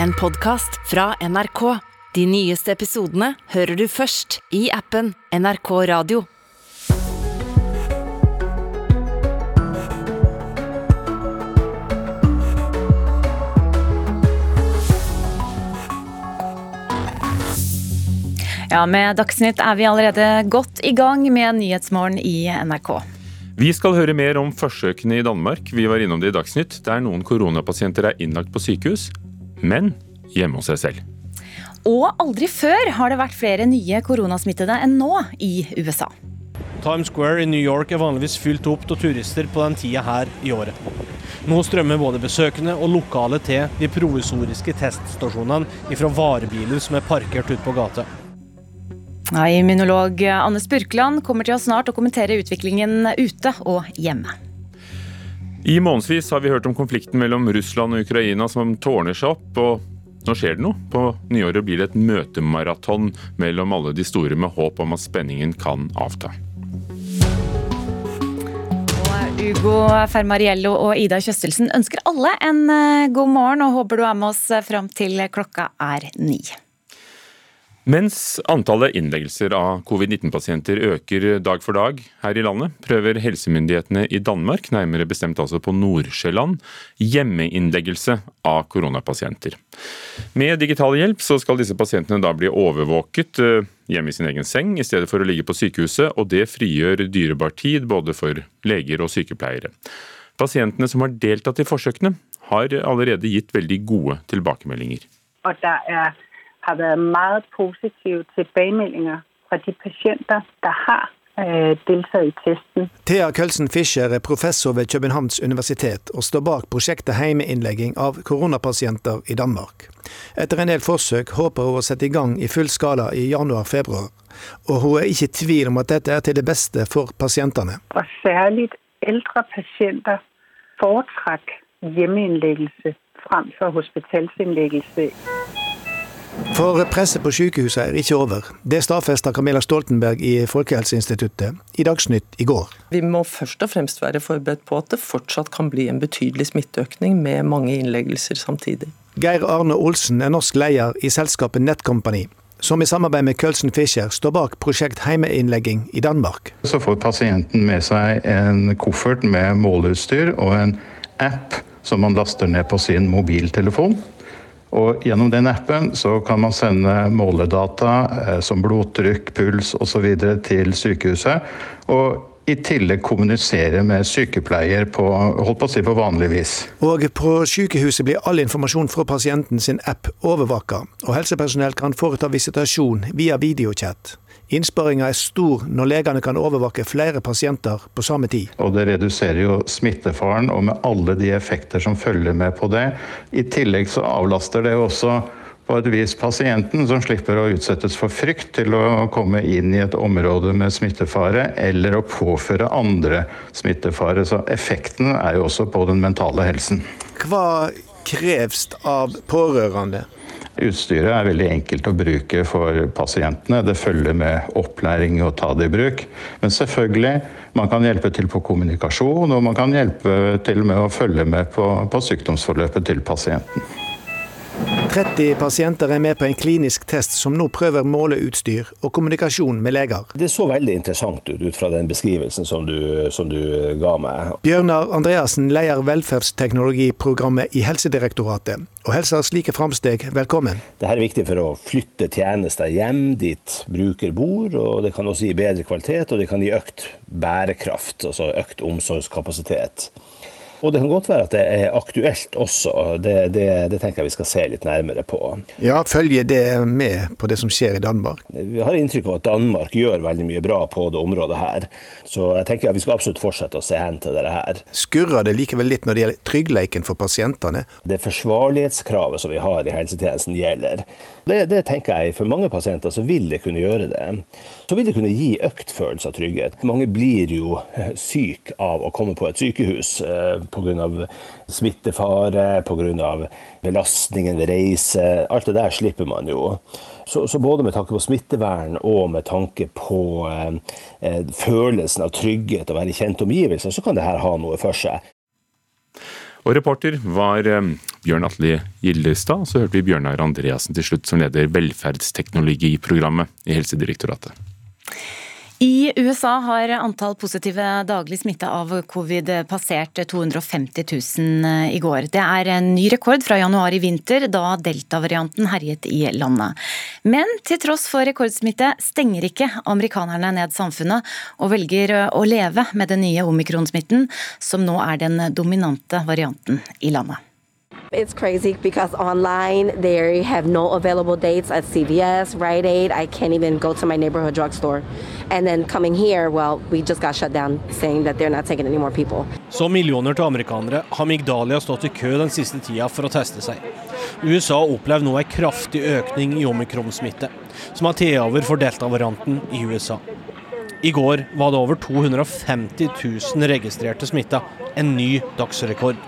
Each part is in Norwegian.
en podkast fra NRK. De nyeste episodene hører du først i appen NRK Radio. Ja, Med Dagsnytt er vi allerede godt i gang med Nyhetsmorgen i NRK. Vi skal høre mer om forsøkene i Danmark. Vi var innom det i Dagsnytt, der noen koronapasienter er innlagt på sykehus, men hjemme hos seg selv. Og aldri før har det vært flere nye koronasmittede enn nå i USA. Times Square i New York er vanligvis fylt opp av turister på den tida her i året. Nå strømmer både besøkende og lokale til de provisoriske teststasjonene fra varebiler som er parkert ute på gata. Immunolog Anne Spurkland kommer til oss snart og kommentere utviklingen ute og hjemme. I månedsvis har vi hørt om konflikten mellom Russland og Ukraina som tårner seg opp. og nå skjer det noe. På nyåret blir det et møtemaraton mellom alle de store med håp om at spenningen kan avta. Ugo Fermariello og Ida Kjøstelsen ønsker alle en eh, god morgen og håper du er med oss fram til klokka er ni. Mens antallet innleggelser av covid-19-pasienter øker dag for dag her i landet, prøver helsemyndighetene i Danmark, nærmere bestemt altså på Nordsjælland, hjemmeinnleggelse av koronapasienter. Med digital hjelp så skal disse pasientene da bli overvåket eh, hjemme i sin egen seng, i stedet for å ligge på sykehuset, og det frigjør dyrebar tid både for leger og sykepleiere. Pasientene som har deltatt i forsøkene, har allerede gitt veldig gode tilbakemeldinger. Og der er har vært meget positive tilbagemeldinger fra de pasienter der har deltaget deltatt i testen. Thea Kølsen Fischer er professor ved Københavns universitet og står bak prosjektet heimeinnlegging av koronapasienter i Danmark. Etter en del forsøk håper hun å sette i gang i full skala i januar-februar. Og hun er ikke i tvil om at dette er til det beste for pasientene. Og særlig eldre pasienter foretrekker hjemmeinnleggelse fremfor hospitalsinnleggelse. For presset på sykehusene er ikke over. Det stadfesta Camilla Stoltenberg i Folkehelseinstituttet i Dagsnytt i går. Vi må først og fremst være forberedt på at det fortsatt kan bli en betydelig smitteøkning med mange innleggelser samtidig. Geir Arne Olsen er norsk leder i selskapet Netcompany, som i samarbeid med Kølsen Fischer står bak prosjekt heimeinnlegging i Danmark. Så får pasienten med seg en koffert med måleutstyr og en app som man laster ned på sin mobiltelefon. Og Gjennom den appen så kan man sende måledata eh, som blodtrykk, puls osv. til sykehuset. Og i tillegg kommunisere med sykepleier på, holdt på, å si på vanlig vis. Og På sykehuset blir all informasjon fra pasienten sin app overvåka, og helsepersonell kan foreta visitasjon via videochat. Innsparinga er stor når legene kan overvåke flere pasienter på samme tid. Og Det reduserer jo smittefaren og med alle de effekter som følger med på det. I tillegg så avlaster det jo også på et vis pasienten, som slipper å utsettes for frykt til å komme inn i et område med smittefare, eller å påføre andre smittefare. Så effekten er jo også på den mentale helsen. Hva kreves av pårørende? Utstyret er veldig enkelt å bruke for pasientene. Det følger med opplæring å ta det i bruk. Men selvfølgelig, man kan hjelpe til på kommunikasjon, og man kan hjelpe til med å følge med på, på sykdomsforløpet til pasienten. 30 pasienter er med på en klinisk test som nå prøver måleutstyr og kommunikasjon med leger. Det så veldig interessant ut ut fra den beskrivelsen som du, som du ga meg. Bjørnar Andreassen leder velferdsteknologiprogrammet i Helsedirektoratet, og hilser slike framsteg velkommen. Dette er viktig for å flytte tjenester hjem dit bruker bor, og det kan også gi bedre kvalitet og det kan gi økt bærekraft, altså økt omsorgskapasitet. Og det kan godt være at det er aktuelt også. Det, det, det, tenker jeg vi skal se litt nærmere på. Ja, Følger det med på det som skjer i Danmark? Vi har inntrykk av at Danmark gjør veldig mye bra på det området her. Så jeg tenker at vi skal absolutt fortsette å se hen til dette her. Skurrer det likevel litt når det gjelder tryggleiken for pasientene? Det forsvarlighetskravet som vi har i helsetjenesten gjelder. Det, det, tenker jeg For mange pasienter så vil det kunne gjøre det. Så vil det kunne gi økt følelse av trygghet. Mange blir jo syke av å komme på et sykehus eh, pga. smittefare, pga. belastningen ved reise. Alt det der slipper man jo. Så, så, både med tanke på smittevern og med tanke på eh, eh følelsen av trygghet og være i kjente omgivelser, så kan det her ha noe for seg. Og reporter var Bjørn Atle Gildestad. Så hørte vi Bjørnar Andreassen til slutt, som leder velferdsteknologiprogrammet i Helsedirektoratet. I USA har antall positive daglig smitte av covid passert 250 000 i går. Det er en ny rekord fra januar i vinter, da delta-varianten herjet i landet. Men til tross for rekordsmitte stenger ikke amerikanerne ned samfunnet, og velger å leve med den nye omikronsmitten, som nå er den dominante varianten i landet. It's crazy because online they have no available dates at CVS, Rite Aid. I can't even go to my neighborhood drugstore. And then coming here, well, we just got shut down saying that they're not taking any more people. Som millioner til amerikanere har Migdalia stått i kø den siste tida for å teste seg. USA opplever nå en kraftig økning i omikronsmitte, som har tatt over for delta-varianten i USA. I går var det over 250 000 registrerte smitta, en ny dagsrekord.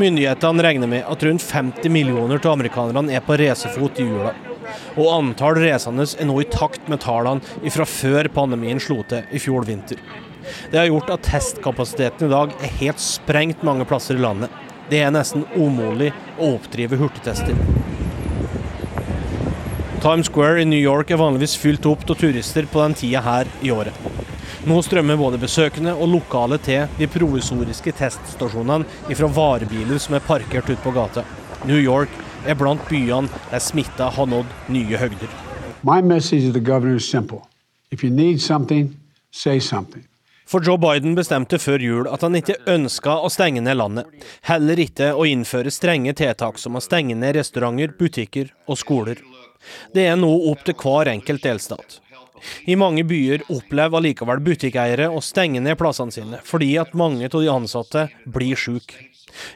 Myndighetene regner med at rundt 50 millioner av amerikanerne er på racerfot i jula. Og antall reisende er nå i takt med tallene fra før pandemien slo til i fjor vinter. Det har gjort at testkapasiteten i dag er helt sprengt mange plasser i landet. Det er nesten umulig å oppdrive hurtigtester. Times Square i New York er vanligvis fylt opp av turister på den tida her i året. Nå strømmer både besøkende og lokale til de provisoriske teststasjonene fra varebiler som er parkert ute på gata. New York er blant byene der smitta har nådd nye høgder. For Joe Biden bestemte før jul at han ikke ønska å stenge ned landet. Heller ikke å innføre strenge tiltak som å stenge ned restauranter, butikker og skoler. Det er nå opp til hver enkelt delstat. I mange byer opplever allikevel butikkeiere å stenge ned plassene sine, fordi at mange av de ansatte blir syke.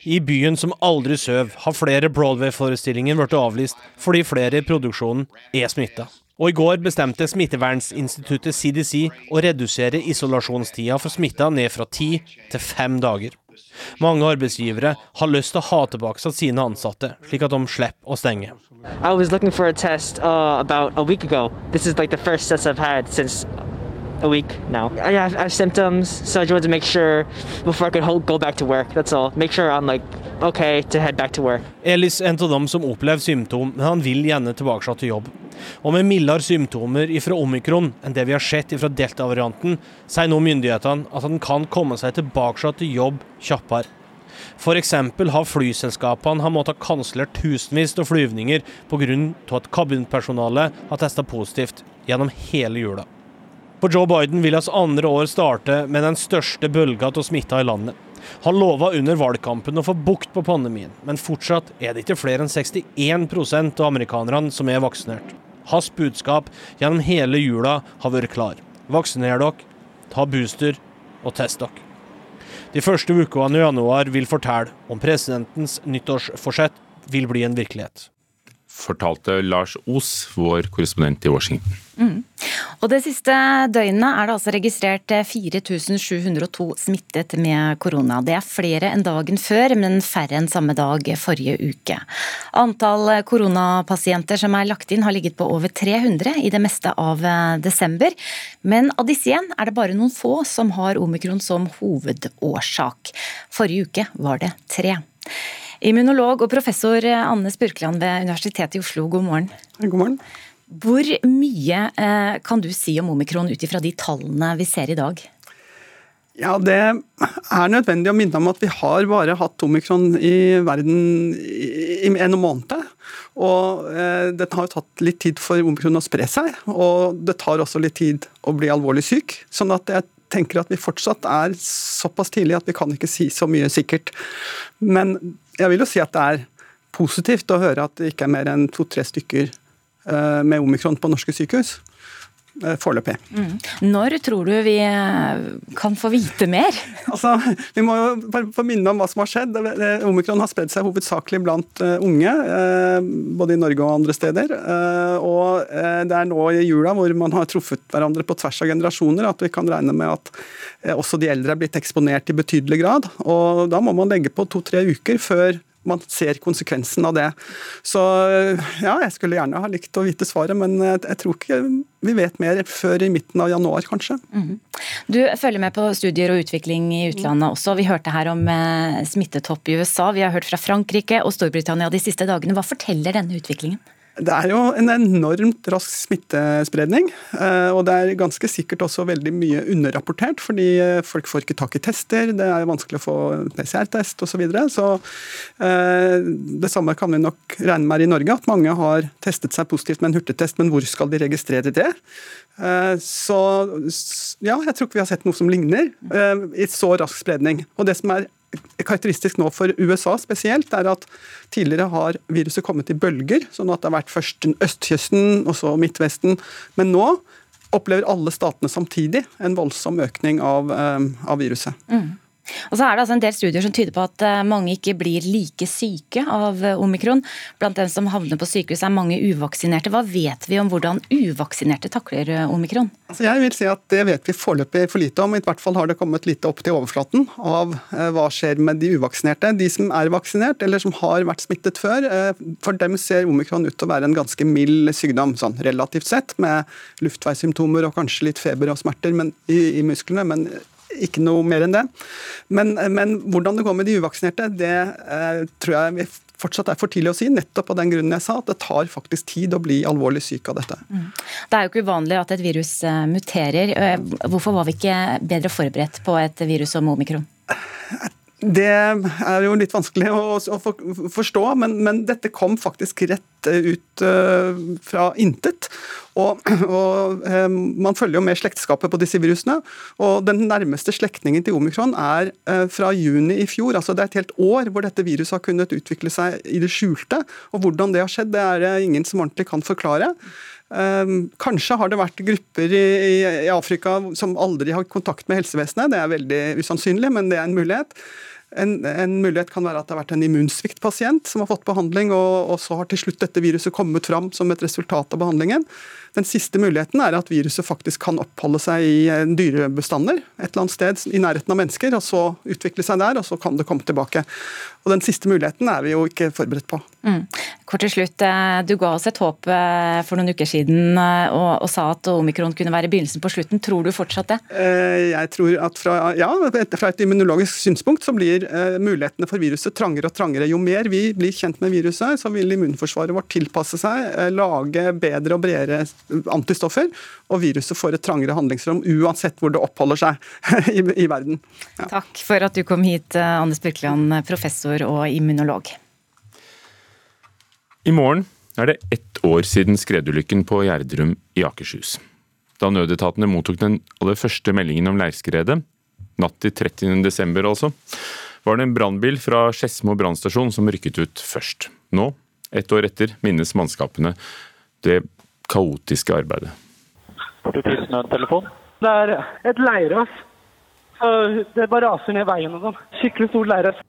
I byen som aldri søv, har flere Broadway-forestillinger blitt avlyst fordi flere i produksjonen er smitta. Og i går bestemte smittevernsinstituttet CDC å redusere isolasjonstida for smitta ned fra ti til fem dager. Mange arbeidsgivere har lyst til å ha tilbake seg sine ansatte, slik at de slipper å stenge. Test uh, like the first test I've had since a week now. I have, I have symptoms, so I just wanted to make sure before I could hold, go back to work. That's all. Make sure I'm like okay to head back to work. Ellis er en av dem som opplever symptom, men han vil gjerne tilbake til jobb. Og med mildere symptomer ifra omikron enn det vi har sett ifra delta-varianten, sier nå myndighetene at han kan komme seg tilbake til jobb kjappere. F.eks. har flyselskapene har måttet kansellere tusenvis av flyvninger pga. at kabinpersonalet har testa positivt gjennom hele jula. For Joe Biden vil hans andre år starte med den største bølga av smitta i landet. Han lova under valgkampen å få bukt på pandemien, men fortsatt er det ikke flere enn 61% av amerikanerne som er vaksinert. Hans budskap gjennom hele jula har vært klar. Vaksiner dere, ta booster og test dere. De første ukene i januar vil fortelle om presidentens nyttårsforsett vil bli en virkelighet. Fortalte Lars Os, vår korrespondent i Washington. Mm. Og Det siste døgnet er det altså registrert 4702 smittet med korona. Det er flere enn dagen før, men færre enn samme dag forrige uke. Antall koronapasienter som er lagt inn har ligget på over 300 i det meste av desember. Men av disse igjen er det bare noen få som har omikron som hovedårsak. Forrige uke var det tre. Immunolog og professor Anne Spurkland ved Universitetet i Oslo, god morgen. God morgen. Hvor mye eh, kan du si om omikron ut ifra de tallene vi ser i dag? Ja, Det er nødvendig å minne om at vi har bare hatt omikron i verden i en måned. Og eh, Det har tatt litt tid for omikron å spre seg, og det tar også litt tid å bli alvorlig syk. sånn at jeg tenker at vi fortsatt er såpass tidlig at vi kan ikke si så mye sikkert. Men jeg vil jo si at det er positivt å høre at det ikke er mer enn to-tre stykker Eh, med omikron på norske sykehus. Eh, foreløpig. Mm. Når tror du vi eh, kan få vite mer? Altså, vi må jo få minne om hva som har skjedd. Omikron har spredd seg hovedsakelig blant unge, både i Norge og andre steder. Og det er nå i jula hvor man har truffet hverandre på tvers av generasjoner at vi kan regne med at også de eldre er blitt eksponert i betydelig grad. Og da må man legge på to-tre uker før man ser konsekvensen av det. Så ja, jeg skulle gjerne ha likt å vite svaret, men jeg tror ikke vi vet mer før i midten av januar, kanskje. Mm. Du følger med på studier og utvikling i utlandet også. Vi hørte her om eh, smittetopp i USA. Vi har hørt fra Frankrike og Storbritannia de siste dagene. Hva forteller denne utviklingen? Det er jo en enormt rask smittespredning. Eh, og det er ganske sikkert også veldig mye underrapportert, fordi eh, folk får ikke tak i tester, det er vanskelig å få PCR-test osv. Så, videre. så eh, det samme kan vi nok regne med i Norge, at mange har testet seg positivt med en hurtigtest, men hvor skal de registrere det? Så ja, jeg tror ikke vi har sett noe som ligner i så rask spredning. Og det som er karakteristisk nå for USA spesielt, er at tidligere har viruset kommet i bølger. sånn at det har vært først østkysten og så Midtvesten. Men nå opplever alle statene samtidig en voldsom økning av, eh, av viruset. Mm. Og så er det altså en del studier som tyder på at eh, mange ikke blir like syke av eh, omikron. Blant dem som havner på sykehus er mange uvaksinerte. Hva vet vi om hvordan uvaksinerte takler eh, omikron? Altså jeg vil si at Det vet vi foreløpig for lite om. I hvert fall har det kommet lite opp til overflaten av hva skjer med de uvaksinerte. De som er vaksinert eller som har vært smittet før, for dem ser omikron ut til å være en ganske mild sykdom, sånn relativt sett, med luftveissymptomer og kanskje litt feber og smerter i, i musklene. men ikke noe mer enn det. Men, men hvordan det går med de uvaksinerte, det eh, tror jeg vi fortsatt er for tidlig å si, nettopp av den grunnen jeg sa, at det tar faktisk tid å bli alvorlig syk av dette. Mm. Det er jo ikke uvanlig at et virus eh, muterer. Eh, hvorfor var vi ikke bedre forberedt på et virus som omikron? Det er jo litt vanskelig å, forstå, men, men, dette kom faktisk rett ut uh, fra intet. Og, og uh, Man følger jo med slektskapet på disse virusene. og Den nærmeste slektningen til omikron er fra juni i fjor. altså Det er et helt år hvor dette viruset har kunnet utvikle seg i det skjulte. og Hvordan det har skjedd, det er det ingen som ordentlig kan forklare. Um, kanskje har det vært grupper i, Afrika som aldri har kontakt med helsevesenet. Det er veldig usannsynlig, men det er en mulighet. En, en, mulighet kan være at det har vært en immunsviktpasient som har fått behandling, og, og, så har til slutt dette viruset kommet fram som et resultat av behandlingen. Den siste muligheten er at viruset faktisk kan oppholde seg i dyrebestander et eller annet sted i nærheten av mennesker, og så utvikle seg der, og så kan det komme tilbake. Og Den siste muligheten er vi jo ikke forberedt på. Mm. Kort til slutt, eh, Du ga oss et håp eh, for noen uker siden eh, og, og, sa at omikron kunne være begynnelsen på slutten. Tror du fortsatt det? Jeg tror at fra, ja, fra et immunologisk synspunkt så blir mulighetene for viruset trangere og trangere. Jo mer vi blir kjent med viruset, så vil immunforsvaret vårt tilpasse seg, lage bedre og bredere antistoffer, og viruset får et trangere handlingsrom uansett hvor det oppholder seg i, i verden. Ja. Takk for at du kom hit, Anders Birkeland, professor professor og immunolog. I morgen er det ett år siden skredulykken på Gjerdrum i Akershus. Da nødetatene mottok den aller første meldingen om leirskredet, natt til 30. desember altså, var det en brannbil fra Skedsmo brannstasjon som rykket ut først. Nå, ett år etter, minnes mannskapene det kaotiske arbeidet. Det er et leirras. Det bare raser ned veien og sånn. Skikkelig stort leirras.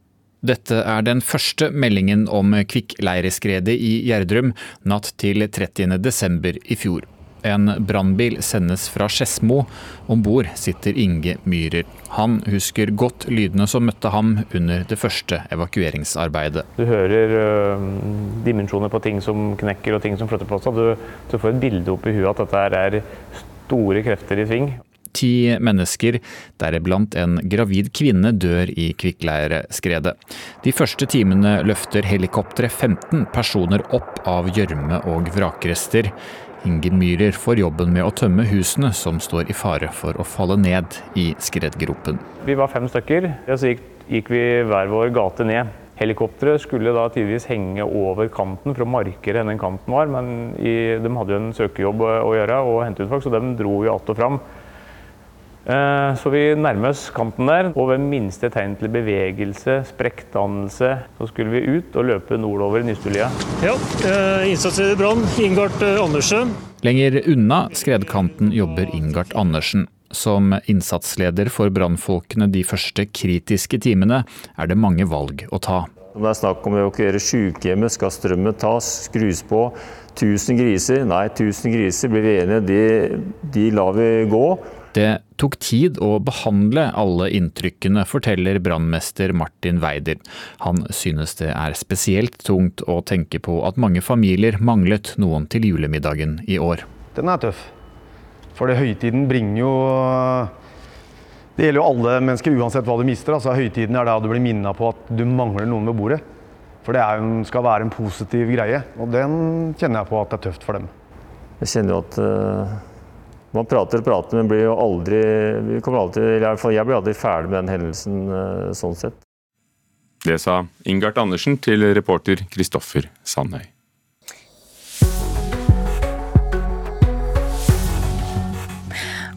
Dette er den første meldingen om kvikkleireskredet i Gjerdrum natt til 30. desember i fjor. En brannbil sendes fra Skedsmo. Om bord sitter Inge Myhrer. Han husker godt lydene som møtte ham under det første evakueringsarbeidet. Du hører øh, dimensjoner på ting som knekker og ting som flytter på seg. Du, du får et bilde opp i huet at dette er store krefter i sving. Ti mennesker, deriblant en gravid kvinne, dør i kvikkleireskredet. De første timene løfter helikopteret 15 personer opp av gjørme og vrakrester. Inge får jobben med å tømme husene som står i fare for å falle ned i skredgropen. Vi var fem stykker, og så gikk, gikk vi hver vår gate ned. Helikopteret skulle da tidvis henge over kanten for å markere hvor den kanten var, men i, de hadde jo en søkejobb å gjøre og hente ut folk, så de dro jo att og fram. Eh, så vi nærmer oss kanten der, og ved minste tegn til bevegelse, sprekkdannelse, så skulle vi ut og løpe nordover i Nystulia. Ja, eh, innsatsleder Brann, Ingart eh, Andersen. Lenger unna skredkanten jobber Ingart Andersen. Som innsatsleder for brannfolkene de første kritiske timene, er det mange valg å ta. Om det er snakk om å evakuere sykehjemmet, skal strømmen tas, skrus på. 1000 griser, nei 1000 griser blir vi enige, de, de lar vi gå. Det tok tid å behandle alle inntrykkene, forteller brannmester Martin Weider. Han synes det er spesielt tungt å tenke på at mange familier manglet noen til julemiddagen i år. Den er tøff. For det høytiden bringer jo Det gjelder jo alle mennesker uansett hva du mister. Altså, høytiden er da du blir minna på at du mangler noen ved bordet. For det en, skal være en positiv greie. Og den kjenner jeg på at det er tøft for dem. Jeg kjenner jo at uh, man prater og prater, men blir jo aldri, vi kommer alltid, i hvert fall jeg blir aldri ferdig med den hendelsen uh, sånn sett. Det sa Ingart Andersen til reporter Kristoffer Sandøy.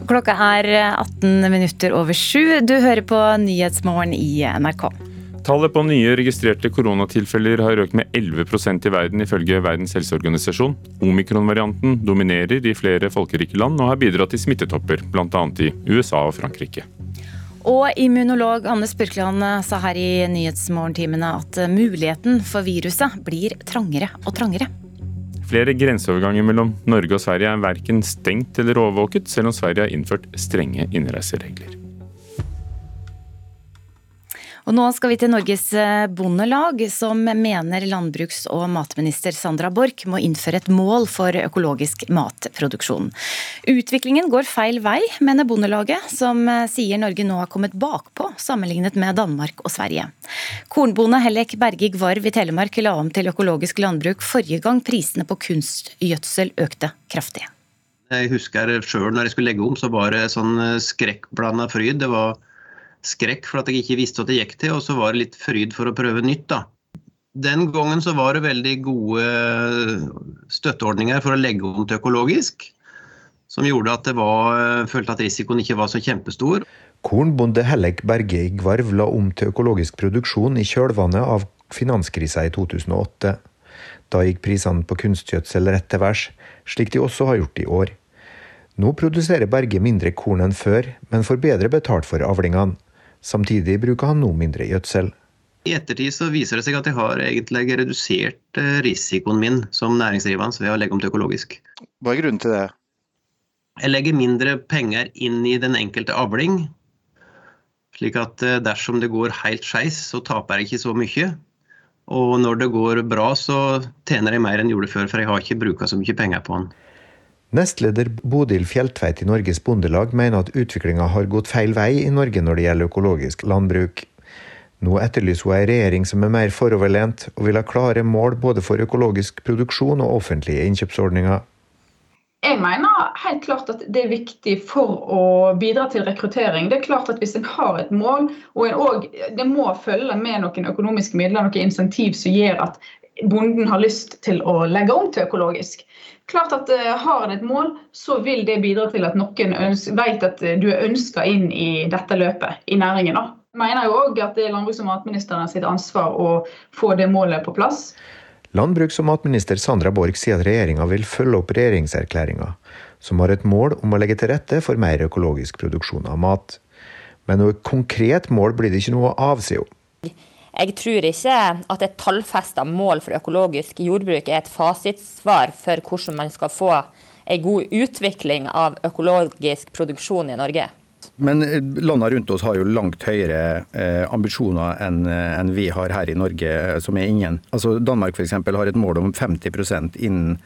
Klokka er 18 minutter over sju. Du hører på Nyhetsmorgen i NRK. Tallet på nye registrerte koronatilfeller har økt med 11% i verden, ifølge Verdens helseorganisasjon. Omikron-varianten dominerer i flere folkerike land og har bidratt til smittetopper, bl.a. i USA og Frankrike. Og immunolog Anne Spurkland sa her i Nyhetsmorgentimene at muligheten for viruset blir trangere og trangere. Flere grenseoverganger mellom Norge og Sverige er verken stengt eller overvåket, selv om Sverige har innført strenge innreiseregler. Og nå skal vi til Norges eh, Bondelag, som mener landbruks- og matminister Sandra Borch må innføre et mål for økologisk matproduksjon. Utviklingen går feil vei, mener Bondelaget, som eh, sier Norge nå har kommet bakpå sammenlignet med Danmark og Sverige. Kornbonde Hellek Berge Gvarv i Telemark la om til økologisk landbruk forrige gang prisene på kunstgjødsel økte kraftig. Jeg husker sjøl når jeg skulle legge om, så var det sånn eh, skrekkblanda fryd. Det var skrekk for at jeg ikke visste hva det gikk til, og så var det litt fryd for å prøve nytt. da. Den gangen så var det veldig gode støtteordninger for å legge om til økologisk, som gjorde at det var, følte at risikoen ikke var så kjempestor. Kornbonde Hellek Berge i Gvarv la om til økologisk produksjon i kjølvannet av finanskrisa i 2008. Da gikk prisene på kunstgjødsel rett til værs, slik de også har gjort i år. Nå produserer Berge mindre korn enn før, men får bedre betalt for avlingene. Samtidig bruker han noe mindre gjødsel. I ettertid så viser det seg at jeg har egentlig redusert eh, risikoen min som næringsdrivende ved å legge om til økologisk. Hva er grunnen til det? Jeg legger mindre penger inn i den enkelte avling. Slik at eh, dersom det går helt skeis, så taper jeg ikke så mye. Og når det går bra, så tjener jeg mer enn jeg gjorde før, for jeg har ikke bruka så mye penger på den. Nestleder Bodil Fjelltveit i Norges Bondelag mener at utviklinga har gått feil vei i Norge når det gjelder økologisk landbruk. Nå etterlyser hun ei regjering som er mer foroverlent, og vil ha klare mål både for økologisk produksjon og offentlige innkjøpsordninger. Jeg mener helt klart at det er viktig for å bidra til rekruttering. Det er klart at Hvis en har et mål, og, også, det må følge med noen økonomiske midler, noen insentiv som gjør at bonden har lyst til å legge om til økologisk. Klart at uh, Har en et mål, så vil det bidra til at noen vet at du er ønska inn i dette løpet i næringen. da. Mener jo òg at det er landbruks- og matministeren sitt ansvar å få det målet på plass. Landbruks- og matminister Sandra Borch sier at regjeringa vil følge opp regjeringserklæringa, som har et mål om å legge til rette for mer økologisk produksjon av mat. Men noe konkret mål blir det ikke noe av, sier hun. Jeg tror ikke at et tallfesta mål for økologisk jordbruk er et fasitsvar for hvordan man skal få en god utvikling av økologisk produksjon i Norge. Men eh, landene rundt oss har jo langt høyere eh, ambisjoner enn eh, en vi har her i Norge, eh, som er ingen. Altså Danmark f.eks. har et mål om 50 innen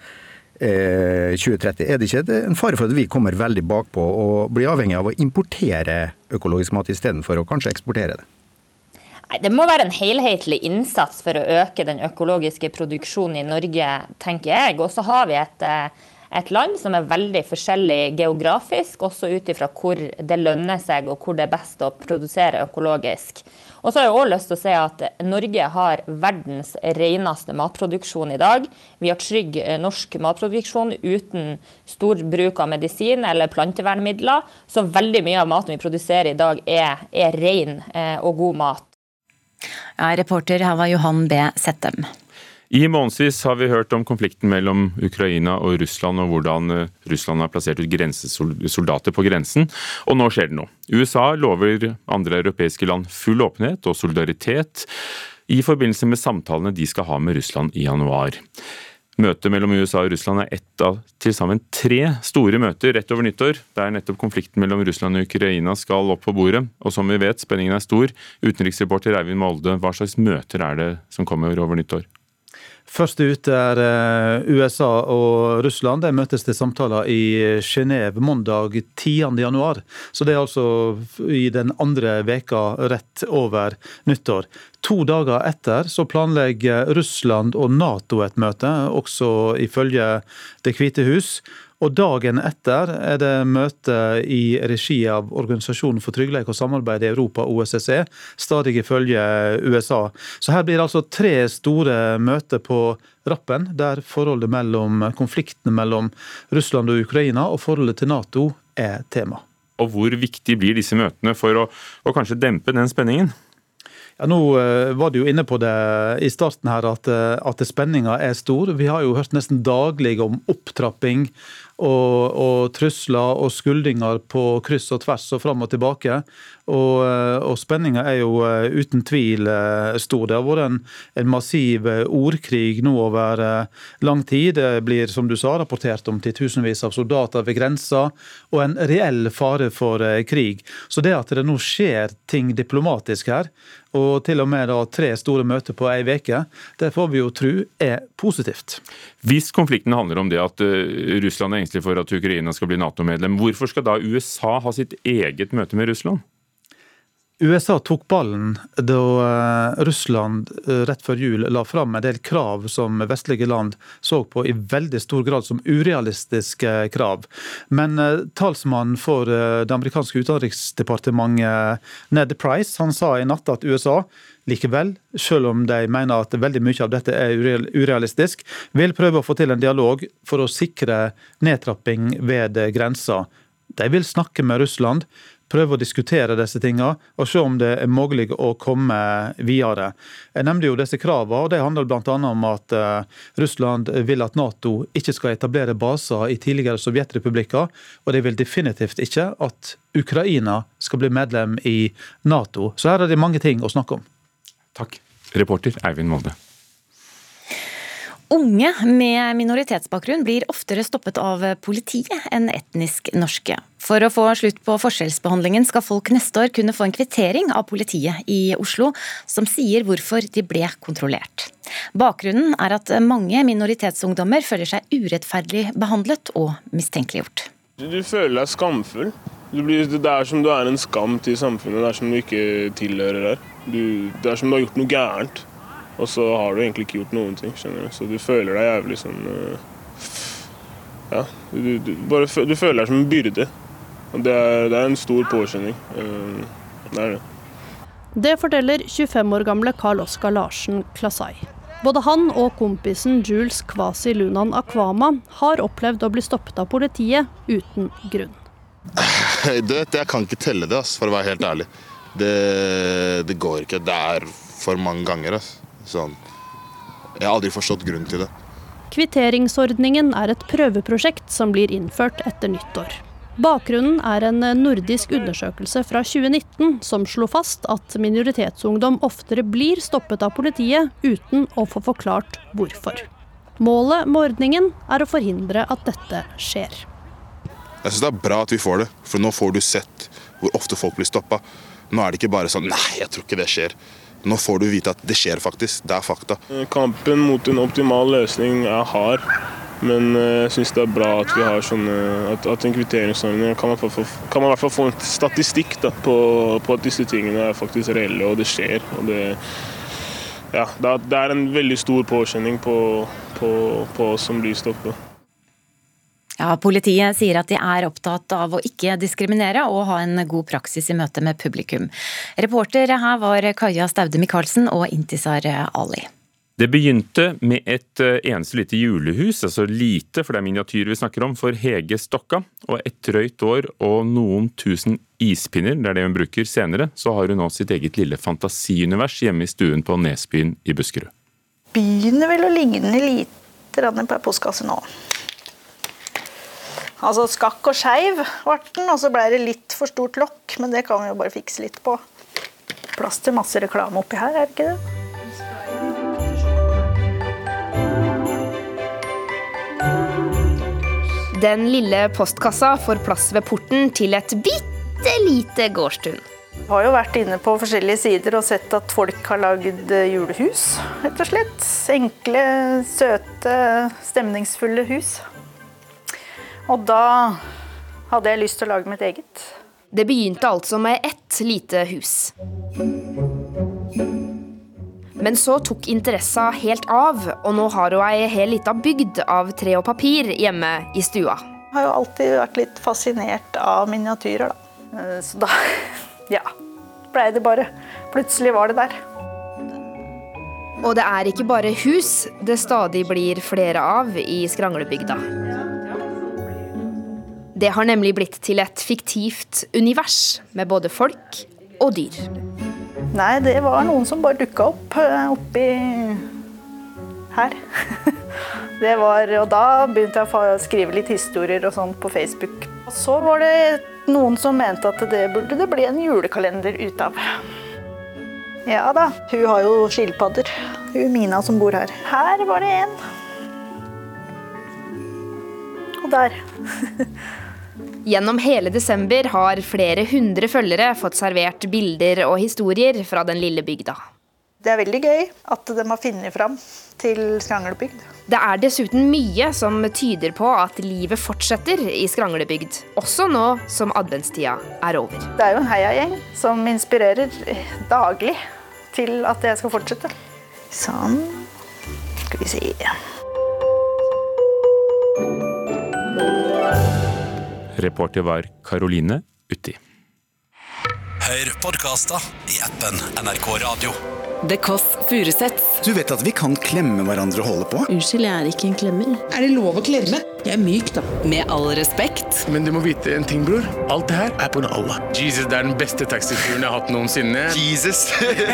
eh, 2030. Er det ikke en fare for at vi kommer veldig bakpå og blir avhengig av å importere økologisk mat istedenfor å kanskje eksportere det? Det må være en helhetlig innsats for å øke den økologiske produksjonen i Norge, tenker jeg. Og så har vi et, eh, et, land som er veldig forskjellig geografisk, også ut ifra hvor det lønner seg og hvor det er best å produsere økologisk. Og så har jeg også lyst til å si at Norge har verdens reneste matproduksjon i dag. Vi har trygg eh, norsk matproduksjon uten stor bruk av medisin eller plantevernmidler. Så veldig mye av maten vi produserer i dag er, er ren eh, og god mat. Ja, reporter her var Johan B. Settem. I månedsvis har vi hørt om konflikten mellom Ukraina og Russland, og hvordan eh, Russland har plassert ut grensesoldater på grensen. Og nå skjer det noe. USA lover andre europeiske land full åpenhet og solidaritet i forbindelse med samtalene de skal ha med Russland i januar. Møtet mellom USA og Russland er ett av til sammen tre store møter rett over nyttår, der nettopp konflikten mellom Russland og Ukraina skal opp på bordet. Og som vi vet, spenningen er stor. Utenriksreporter Eivind Molde, hva slags møter er det som kommer over nyttår? Først ut er eh, USA og Russland. De møtes til samtaler i Genéve mandag 10.1. Så det er altså i den andre veka rett over nyttår. To dager etter så planlegger Russland og Nato et møte, også ifølge Det hvite hus. Og dagen etter er det møte i regi av Organisasjonen for trygghet og samarbeid i Europa, OSSE, stadig ifølge USA. Så her blir det altså tre store møter på rappen, der forholdet mellom konfliktene mellom Russland og Ukraina og forholdet til Nato er tema. Og hvor viktig blir disse møtene for å, å kanskje dempe den spenningen? Ja, nå eh, var du jo inne på det i starten her, at, eh, at spenninga er stor. Vi har jo hørt nesten daglig om opptrapping og, og, trusler og skuldinger på kryss og tvers og fram og tilbake. Og, eh, og spenninga er jo eh, uten tvil eh, stor. Det har vært en, en, massiv ordkrig nå over lang tid. Det blir, som du sa, rapportert om titusenvis av soldater ved grensa, og en reell fare for krig. Så det at det nå skjer ting diplomatisk her, og til og med da tre store møter på ei uke, det får vi jo tro er positivt. Hvis konflikten handler om det at Russland er engstelig for at Ukraina skal bli Nato-medlem, hvorfor skal da USA ha sitt eget møte med Russland? USA tok ballen da eh, Russland eh, rett før jul la fram en del krav som vestlige land så på i veldig stor grad som urealistiske krav. Men eh, talsmannen for det amerikanske utenriksdepartementet, Ned Price, han sa i natt at USA likevel, selv om de mener at veldig mye av dette er urealistisk, vil prøve å få til en dialog for å sikre nedtrapping ved grensa. De vil snakke med Russland, prøve å diskutere disse tingene og se om det er mulig å komme videre. Jeg nevnte jo disse kravene, og det handler bl.a. om at eh, Russland vil at Nato ikke skal etablere baser i tidligere sovjetrepublikker, og de vil definitivt ikke at Ukraina skal bli medlem i Nato. Så her er det mange ting å snakke om. Takk. Reporter Eivind Molde. Unge med minoritetsbakgrunn blir oftere stoppet av politiet enn etnisk norske. For å få slutt på forskjellsbehandlingen skal folk neste år kunne få en kvittering av politiet i Oslo som sier hvorfor de ble kontrollert. Bakgrunnen er at mange minoritetsungdommer føler seg urettferdig behandlet og mistenkeliggjort. Du føler deg skamfull. Det er som du er en skam til samfunnet. Det er som du ikke tilhører her. Det er som du har gjort noe gærent. Og så har du egentlig ikke gjort noen ting, skjønner du. Så du føler deg jævlig sånn uh, Ja. Du, du, bare, du, føler deg som en byrde. Og det er, det er en stor påkjenning. Uh, det er det. Det forteller 25 år gamle Carl Oskar Larsen Klasai. Både han og kompisen Jules Kvasi Lunan Akwama har opplevd å bli stoppet av politiet uten grunn. Du vet, jeg kan ikke telle det, for å være helt ærlig. Det, det går ikke. Det er for mange ganger. Altså. Sånn. Jeg har aldri forstått grunnen til det. Kvitteringsordningen er et prøveprosjekt som blir innført etter nyttår. Bakgrunnen er en nordisk undersøkelse fra 2019 som slo fast at minoritetsungdom oftere blir stoppet av politiet uten å få forklart hvorfor. Målet med ordningen er å forhindre at dette skjer. Jeg syns det er bra at vi får det, for nå får du sett hvor ofte folk blir stoppa. Nå er det ikke bare sånn Nei, jeg tror ikke det skjer. Nå får du vite at det skjer faktisk. Det er fakta. Kampen mot en optimal løsning er hard. Men eh, jeg syns det er bra at vi har sånne, at, at en kvitteringsordning kan man i hvert fall få en statistikk da, på, på, at disse tingene er faktisk reelle og det skjer. Og det, ja, det er en veldig stor påkjenning på, på, på oss som blir stoppet. Ja, Politiet sier at de er opptatt av å ikke diskriminere og ha en god praksis i møte med publikum. Reporter her var Kaja Staude Michaelsen og Intisar Ali. Det begynte med et eh, eneste lite julehus, altså lite, for det er miniatyr vi snakker om, for Hege Stokka. Og et drøyt år og noen tusen ispinner, det er det hun bruker senere, så har hun nå sitt eget lille fantasiunivers hjemme i stuen på Nesbyen i Buskerud. Begynner vel å ligne litt på postkassen postkasse nå. Altså skakk og skeiv ble den, og så ble det litt for stort lokk, men det kan vi jo bare fikse litt på. Plass til masse reklame oppi her, er det ikke det? Den lille postkassa får plass ved porten til et bitte lite gårdstun. Jeg har jo vært inne på forskjellige sider og sett at folk har lagd julehus, rett og slett. Enkle, søte, stemningsfulle hus. Og da hadde jeg lyst til å lage mitt eget. Det begynte altså med ett lite hus. Men så tok interessa helt av, og nå har hun ei hel lita bygd av tre og papir hjemme i stua. Jeg har jo alltid vært litt fascinert av miniatyrer, da. Eh, Så da, ja, blei det bare. Plutselig var det der. Og det er ikke bare hus det stadig blir flere av i Skranglebygda. Det har nemlig blitt til et fiktivt univers med både folk og dyr. Nei, det var noen som bare dukka opp eh, oppi her. Det var, og da begynte jeg å skrive litt historier og sånn på Facebook. Og så var det noen som mente at det burde det bli en julekalender ut av. Ja da, hun har jo skilpadder. Hun Mina som bor her. Her var det en. Og der. Gjennom hele desember har flere hundre følgere fått servert bilder og historier fra den lille bygda. Det er veldig gøy at de har funnet fram til Skranglebygd. Det er dessuten mye som tyder på at livet fortsetter i Skranglebygd, også nå som adventstida er over. Det er jo en heiagjeng som inspirerer daglig til at jeg skal fortsette. Sånn. Skal vi se. Reporter var Karoline Utti. Hør podkaster i appen NRK Radio. Det Kåss Furuseths. Du vet at vi kan klemme hverandre og holde på? Unnskyld, jeg er ikke en klemmer. Er det lov å klemme? Jeg er myk, da. Med all respekt. Men du må vite en ting, bror. Alt det her er på grunn av Allah. Jesus det er den beste taxituren jeg har hatt noensinne. Jesus!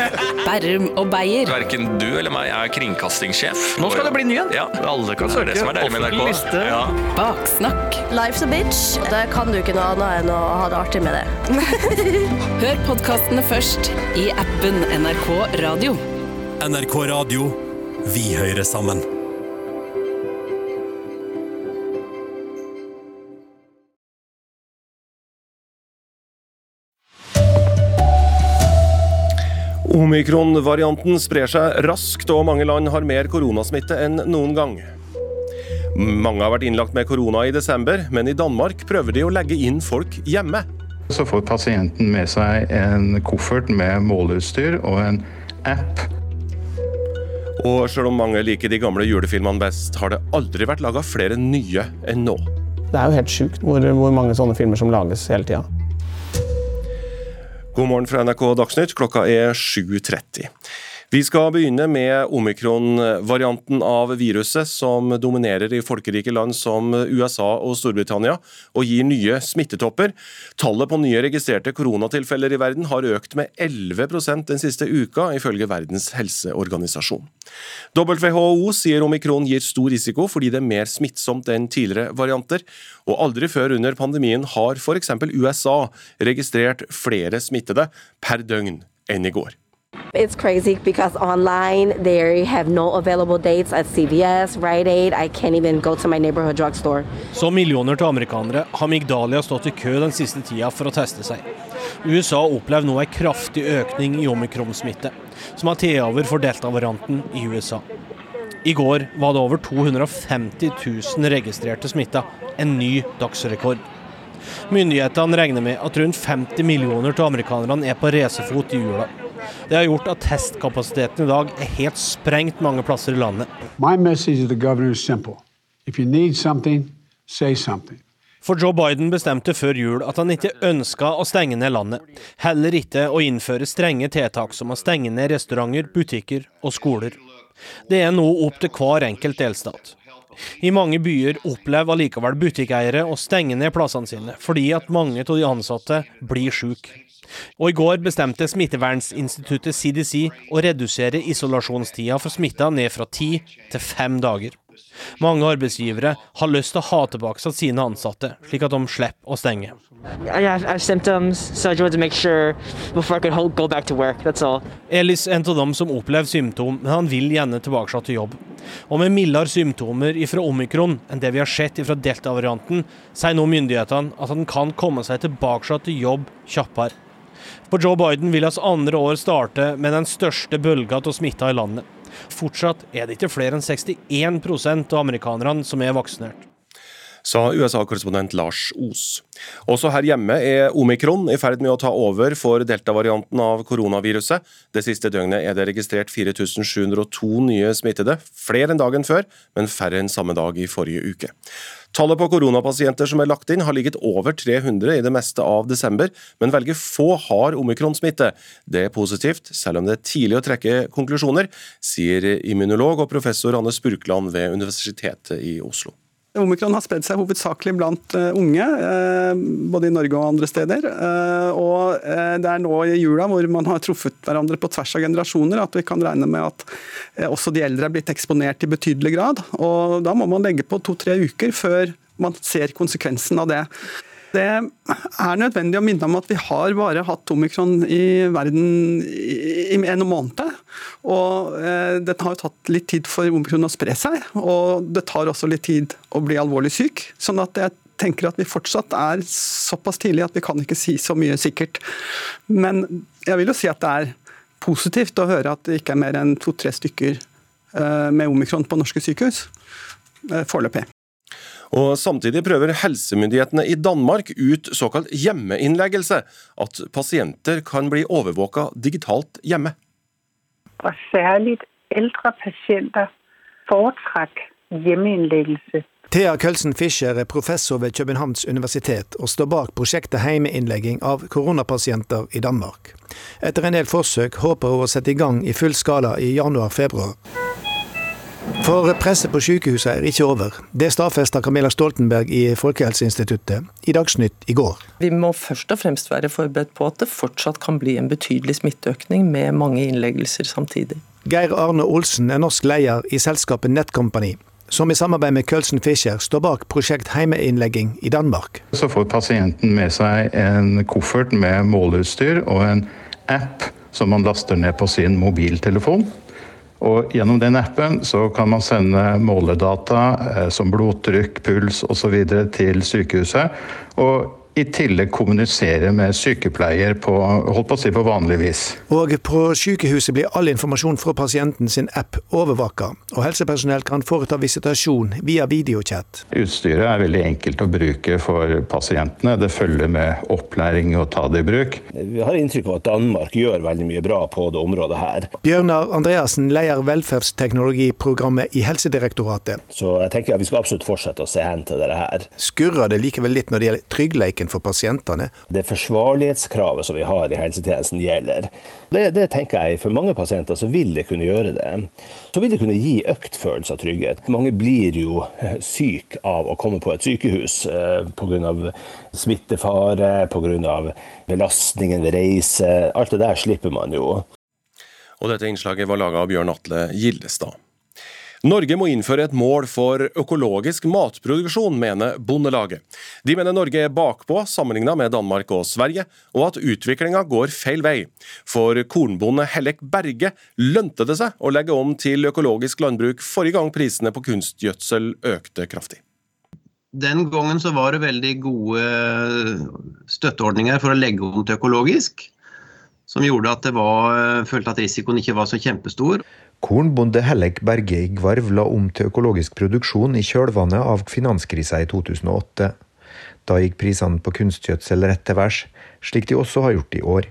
Berrum og Beyer. Verken du eller meg er kringkastingssjef. Nå skal det bli ny en. Ja, alle kan Det er søke. Det som er deilig med NRK. Ja. Baksnakk. Life's a bitch. Det kan du ikke noe annet enn å ha det artig med det. Hør podkastene først i appen NRK Radio. NRK Radio. Vi hører sammen. Omikron-varianten sprer seg raskt, og mange land har mer koronasmitte enn noen gang. Mange har vært innlagt med korona i desember, men i Danmark prøver de å legge inn folk hjemme. Så får pasienten med seg en koffert med måleutstyr og en app. Og selv om mange liker de gamle julefilmene best, har det aldri vært laga flere nye enn nå. Det er jo helt sjukt hvor, hvor mange sånne filmer som lages hele tida. God morgen fra NRK Dagsnytt, klokka er 7.30. Vi skal begynne med omikron-varianten av viruset som dominerer i folkerike land som USA og Storbritannia og gir nye smittetopper. Tallet på nye registrerte koronatilfeller i verden har økt med 11% den siste uka, ifølge Verdens helseorganisasjon. WHO sier omikron gir stor risiko fordi det er mer smittsomt enn tidligere varianter, og aldri før under pandemien har f.eks. USA registrert flere smittede per døgn enn i går. It's crazy because online they have no available dates at CVS, Rite Aid. I can't even go to my neighborhood drugstore. Så millioner til amerikanere har Migdalia stått i kø den siste tida for å teste seg. USA opplever nå en kraftig økning i omikron-smitte, som har tatt over for delta-varianten i USA. I går var det over 250 000 registrerte smitta, en ny dagsrekord. Myndighetene regner med at rundt 50 millioner av amerikanerne er på racerfot i jula. Det har gjort at testkapasiteten i dag er helt sprengt mange plasser i landet. My message to the governor is simple. If you need something, say something. For Joe Biden bestemte før jul at han ikke ønska å stenge ned landet. Heller ikke å innføre strenge tiltak som å stenge ned restauranter, butikker og skoler. Det er nå opp til hver enkelt delstat. I mange byer opplever allikevel butikkeiere å stenge ned plassene sine, fordi at mange av de ansatte blir syke. Og I går bestemte Smittevernsinstituttet CDC å redusere isolasjonstida for smitta ned fra ti til fem dager. Mange arbeidsgivere har lyst til å ha tilbake sine ansatte, slik at de slipper å stenge. Elis er en av dem som opplever symptom, men han vil gjerne tilbake til jobb. Og med mildere symptomer fra omikron enn det vi har sett fra delta-varianten, sier nå myndighetene at han kan komme seg tilbake til jobb kjappere. For Joe Biden vil hans andre år starte med den største bølga av smitta i landet. Fortsatt er det ikke flere enn 61% av amerikanerne som er vaksinert sa USA-korrespondent Lars Os. Også her hjemme er omikron i ferd med å ta over for delta-varianten av koronaviruset. Det siste døgnet er det registrert 4702 nye smittede, flere enn dagen før, men færre enn samme dag i forrige uke. Tallet på koronapasienter som er lagt inn har ligget over 300 i det meste av desember, men velger få har omikron-smitte. Det er positivt, selv om det er tidlig å trekke konklusjoner, sier immunolog og professor Anne Spurkland ved Universitetet i Oslo. Omikron har spredd seg hovedsakelig blant uh, unge, uh, både i Norge og andre steder. Uh, og Det er nå i jula hvor man har truffet hverandre på tvers av generasjoner at vi kan regne med at også de eldre er blitt eksponert i betydelig grad. og Da må man legge på to-tre uker før man ser konsekvensen av det. Det er nødvendig å minne om at vi har bare hatt omikron i verden i en måned. Og eh, det har jo tatt litt tid for omikron å spre seg, og det tar også litt tid å bli alvorlig syk. sånn at jeg tenker at vi fortsatt er såpass tidlig at vi kan ikke si så mye sikkert. Men jeg vil jo si at det er positivt å høre at det ikke er mer enn to-tre stykker eh, med omikron på norske sykehus eh, foreløpig. Og Samtidig prøver helsemyndighetene i Danmark ut såkalt hjemmeinnleggelse. At pasienter kan bli overvåka digitalt hjemme. Og særlig ældre pasienter foretrakk hjemmeinnleggelse. Thea Kølsen Fischer er professor ved Københavns universitet og står bak prosjektet heimeinnlegging av koronapasienter i Danmark. Etter en del forsøk håper hun å sette i gang i full skala i januar-februar. For presset på sykehuset er ikke over. Det stadfesta Camilla Stoltenberg i Folkehelseinstituttet i Dagsnytt i går. Vi må først og fremst være forberedt på at det fortsatt kan bli en betydelig smitteøkning med mange innleggelser samtidig. Geir Arne Olsen er norsk leder i selskapet Netcompany, som i samarbeid med Kølsen Fischer står bak prosjekt heimeinnlegging i Danmark. Så får pasienten med seg en koffert med måleutstyr og en app som man laster ned på sin mobiltelefon. Og Gjennom den appen så kan man sende måledata eh, som blodtrykk, puls osv. til sykehuset. Og i tillegg kommunisere med sykepleier på, holdt på, å si på vanlig vis. Og på sykehuset blir all informasjon fra pasienten sin app overvåka, og helsepersonell kan foreta visitasjon via videochat. Utstyret er veldig enkelt å bruke for pasientene. Det følger med opplæring å ta det i bruk. Vi har inntrykk av at Danmark gjør veldig mye bra på det området her. Bjørnar Andreassen leder velferdsteknologiprogrammet i Helsedirektoratet. Så jeg tenker at vi skal absolutt fortsette å se hen til dette her. Skurrer det likevel litt når det gjelder tryggleiken for pasientene? Det forsvarlighetskravet som vi har i helsetjenesten gjelder. Det, det, tenker jeg For mange pasienter så vil det kunne gjøre det. Så vil det kunne gi økt følelse av trygghet. Mange blir jo syk av å komme på et sykehus eh, pga. smittefare, pga. belastningen ved reise. Alt det der slipper man jo. Og dette innslaget var laga av Bjørn Atle Gildestad. Norge må innføre et mål for økologisk matproduksjon, mener Bondelaget. De mener Norge er bakpå sammenlignet med Danmark og Sverige, og at utviklinga går feil vei. For kornbonde Hellek Berge lønte det seg å legge om til økologisk landbruk forrige gang prisene på kunstgjødsel økte kraftig. Den gangen så var det veldig gode støtteordninger for å legge om til økologisk, som gjorde at det var, følte at risikoen ikke var så kjempestor. Kornbonde Hellek Berge i Gvarv la om til økologisk produksjon i kjølvannet av finanskrisa i 2008. Da gikk prisene på kunstgjødsel rett til værs, slik de også har gjort i år.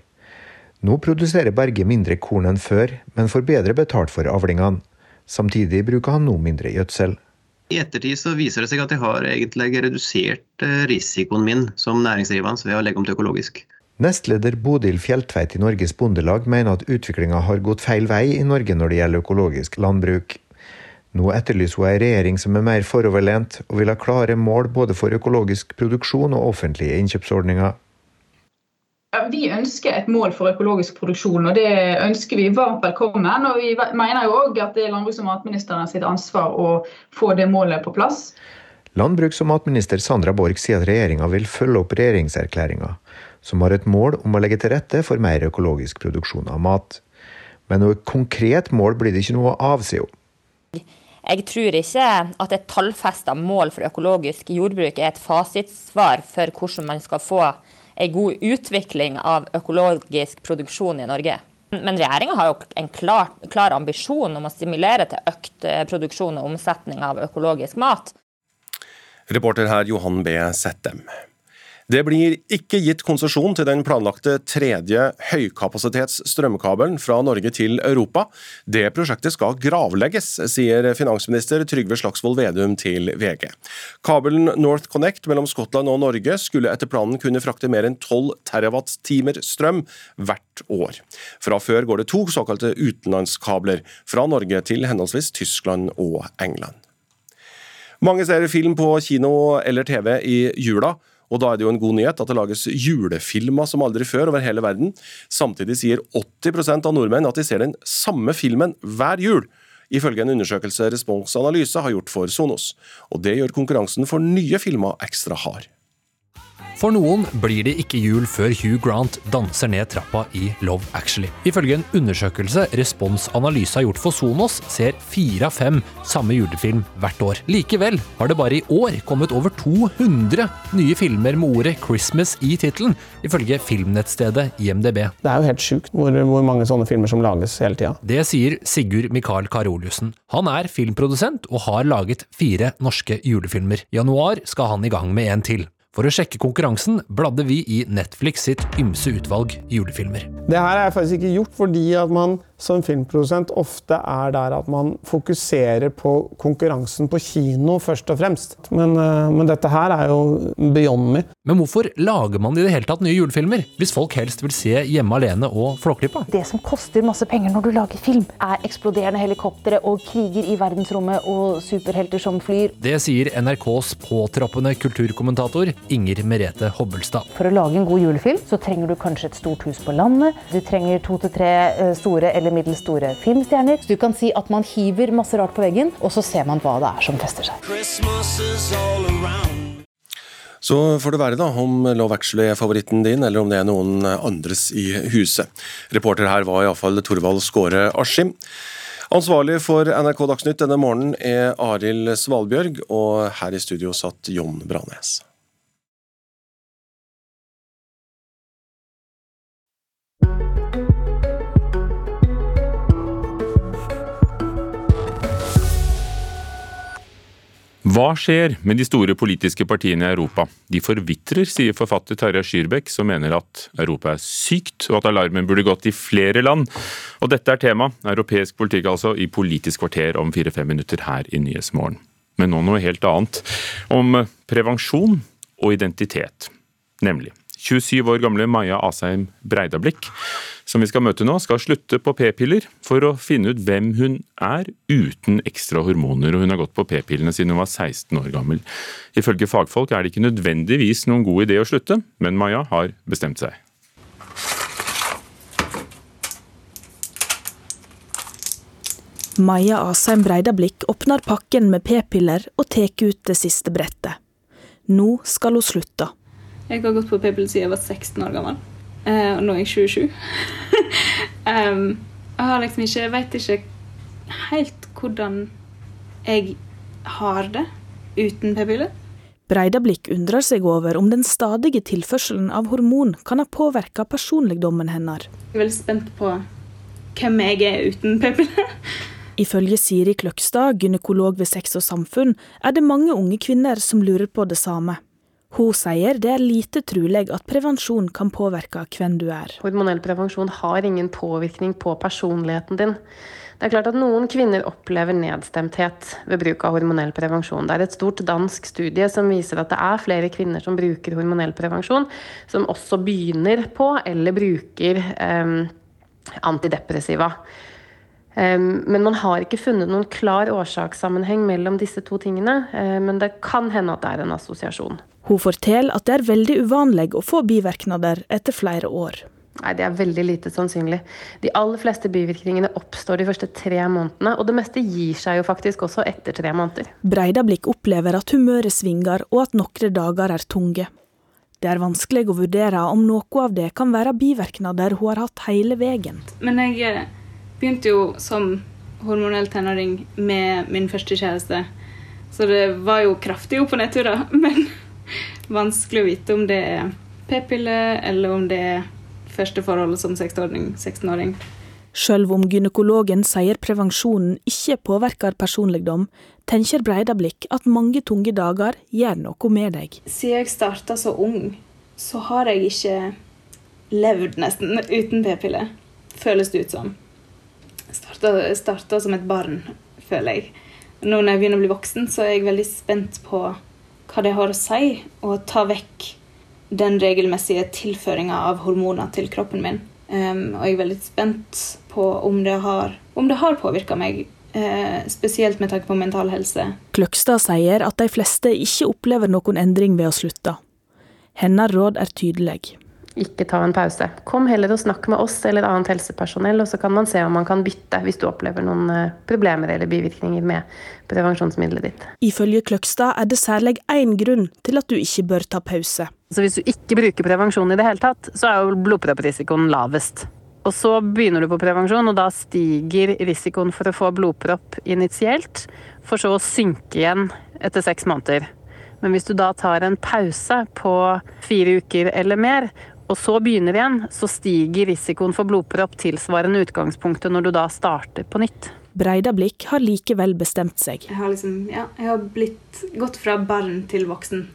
Nå produserer Berge mindre korn enn før, men får bedre betalt for avlingene. Samtidig bruker han nå mindre gjødsel. I ettertid så viser det seg at jeg har egentlig redusert eh, risikoen min som næringsdrivende ved å legge om til økologisk. Nestleder Bodil Fjelltveit i Norges Bondelag mener at utviklinga har gått feil vei i Norge når det gjelder økologisk landbruk. Nå etterlyser hun ei regjering som er mer foroverlent, og vil ha klare mål både for økologisk produksjon og offentlige innkjøpsordninger. Vi ønsker et mål for økologisk produksjon, og det ønsker vi varmt velkommen. Og vi mener jo òg at det er landbruks- og matministeren sitt ansvar å få det målet på plass. Landbruks- og matminister Sandra Borch sier at regjeringa vil følge opp regjeringserklæringa, som har et mål om å legge til rette for mer økologisk produksjon av mat. Men noe konkret mål blir det ikke noe av, sier hun. Jeg tror ikke at et tallfesta mål for økologisk jordbruk er et fasitsvar for hvordan man skal få en god utvikling av økologisk produksjon i Norge. Men regjeringa har jo en klar, klar, ambisjon om å stimulere til økt eh, produksjon og omsetning av økologisk mat. Reporter her Johan B. Settem. Det blir ikke gitt konsesjon til den planlagte tredje høykapasitets strømkabelen fra Norge til Europa. Det prosjektet skal gravlegges, sier finansminister Trygve Slagsvold Vedum til VG. Kabelen NorthConnect mellom Skottland og Norge skulle etter planen kunne frakte mer enn 12 TWh strøm hvert år. Fra før går det to såkalte utenlandskabler fra Norge til henholdsvis Tyskland og England. Mange ser film på kino eller TV i jula. Og da er det jo en god nyhet at det lages julefilmer som aldri før over hele verden. Samtidig sier 80% av nordmenn at de ser den samme filmen hver jul. Ifølge en undersøkelse Responsanalyse har gjort for Sonos. Og det gjør konkurransen for nye filmer ekstra hard. For noen blir det ikke jul før Hugh Grant danser ned trappa i Love Actually. Ifølge en undersøkelse Respons Analyse har gjort for Sonos, ser fire av fem samme julefilm hvert år. Likevel har det bare i år kommet over 200 nye filmer med ordet 'Christmas' i tittelen, ifølge filmnettstedet IMDb. Det er jo helt sjukt hvor, hvor mange sånne filmer som lages hele tida. Det sier Sigurd Mikael Karoliussen. Han er filmprodusent og har laget fire norske julefilmer. I januar skal han i gang med en til. For å sjekke konkurransen bladde vi i Netflix sitt ymse utvalg julefilmer. Det her er faktisk ikke gjort fordi at man som filmprodusent ofte er der at man fokuserer på konkurransen på kino først og fremst. Men, eh, men dette her er jo beyond me. Men hvorfor lager man i det hele tatt nye julefilmer, hvis folk helst vil se Hjemme alene og Flåklypa? Det som koster masse penger når du lager film, er eksploderende helikoptre og kriger i verdensrommet og superhelter som flyr. Det sier NRKs påtroppende kulturkommentator Inger Merete Hobbelstad. For å lage en god julefilm så trenger du kanskje et stort hus på landet. Du trenger to til tre eh, store eller middels store filmstjerner. Så du kan si at man hiver masse rart på veggen, og så ser man hva det er som fester seg. Så får det være da om Love Actually er favoritten din, eller om det er noen andres i huset. Reporter her var iallfall Torvald Skåre Askim. Ansvarlig for NRK Dagsnytt denne morgenen er Arild Svalbjørg, og her i studio satt Jon Branes. Hva skjer med de store politiske partiene i Europa? De forvitrer, sier forfatter Tarjei Skyrbekk, som mener at Europa er sykt, og at alarmen burde gått i flere land. Og dette er tema, europeisk politikk altså, i Politisk kvarter om fire-fem minutter her i Nyhetsmorgen. Men nå noe helt annet. Om prevensjon og identitet. Nemlig 27 år gamle Maja Asheim Breidablikk, som vi skal møte nå, skal slutte på p-piller for å finne ut hvem hun er uten ekstra hormoner. og Hun har gått på p-pillene siden hun var 16 år gammel. Ifølge fagfolk er det ikke nødvendigvis noen god idé å slutte, men Maja har bestemt seg. Maja Asheim Breidablikk åpner pakken med p-piller og tar ut det siste brettet. Nå skal hun slutte. Jeg har gått på p-piller siden jeg var 16 år gammel. Uh, og nå er jeg 27. um, jeg har liksom ikke Jeg vet ikke helt hvordan jeg har det uten p-piller. Breidablikk undrer seg over om den stadige tilførselen av hormon kan ha påvirka personligdommen hennes. Jeg er veldig spent på hvem jeg er uten p-piller. Ifølge Siri Kløkstad, gynekolog ved Sex og Samfunn, er det mange unge kvinner som lurer på det samme. Hun sier det er lite trolig at prevensjon kan påvirke hvem du er. Hormonell prevensjon har ingen påvirkning på personligheten din. Det er klart at Noen kvinner opplever nedstemthet ved bruk av hormonell prevensjon. Det er et stort dansk studie som viser at det er flere kvinner som bruker hormonell prevensjon, som også begynner på eller bruker um, antidepressiva. Um, men man har ikke funnet noen klar årsakssammenheng mellom disse to tingene. Um, men det kan hende at det er en assosiasjon. Hun forteller at det er veldig uvanlig å få bivirkninger etter flere år. Nei, Det er veldig lite sannsynlig. De aller fleste bivirkningene oppstår de første tre månedene, og det meste gir seg jo faktisk også etter tre måneder. Breidablikk opplever at humøret svinger, og at noen dager er tunge. Det er vanskelig å vurdere om noe av det kan være bivirkninger hun har hatt hele veien. Men jeg eh, begynte jo som hormonell tenåring med min første kjæreste, så det var jo kraftige opp- og nedturer. Men vanskelig å vite om det er p-pille, eller om det er første forholdet som 16-åring. Selv om gynekologen sier prevensjonen ikke påvirker personligdom, tenker Breidablikk at mange tunge dager gjør noe med deg. Siden jeg starta så ung, så har jeg ikke levd nesten uten p-pille, føles det ut som. Jeg starta som et barn, føler jeg. Nå når jeg begynner å bli voksen, så er jeg veldig spent på hva det har å si å ta vekk den regelmessige tilføringa av hormoner til kroppen min. Um, og jeg er veldig spent på om det har, om har påvirka meg, uh, spesielt med tanke på mental helse. Kløkstad sier at de fleste ikke opplever noen endring ved å slutte. Hennes råd er tydelig ikke ta en pause. Kom heller og snakk med oss eller annet helsepersonell, og så kan man se om man kan bytte hvis du opplever noen eh, problemer eller bivirkninger med prevensjonsmiddelet ditt. Ifølge Kløgstad er det særlig én grunn til at du ikke bør ta pause. Så hvis du ikke bruker prevensjon i det hele tatt, så er jo blodpropprisikoen lavest. Og så begynner du på prevensjon, og da stiger risikoen for å få blodpropp initielt, for så å synke igjen etter seks måneder. Men hvis du da tar en pause på fire uker eller mer, og så begynner igjen, så stiger risikoen for blodpropp tilsvarende utgangspunktet når du da starter på nytt. Breidablikk har likevel bestemt seg. Jeg har, liksom, ja, jeg har blitt gått fra barn til voksen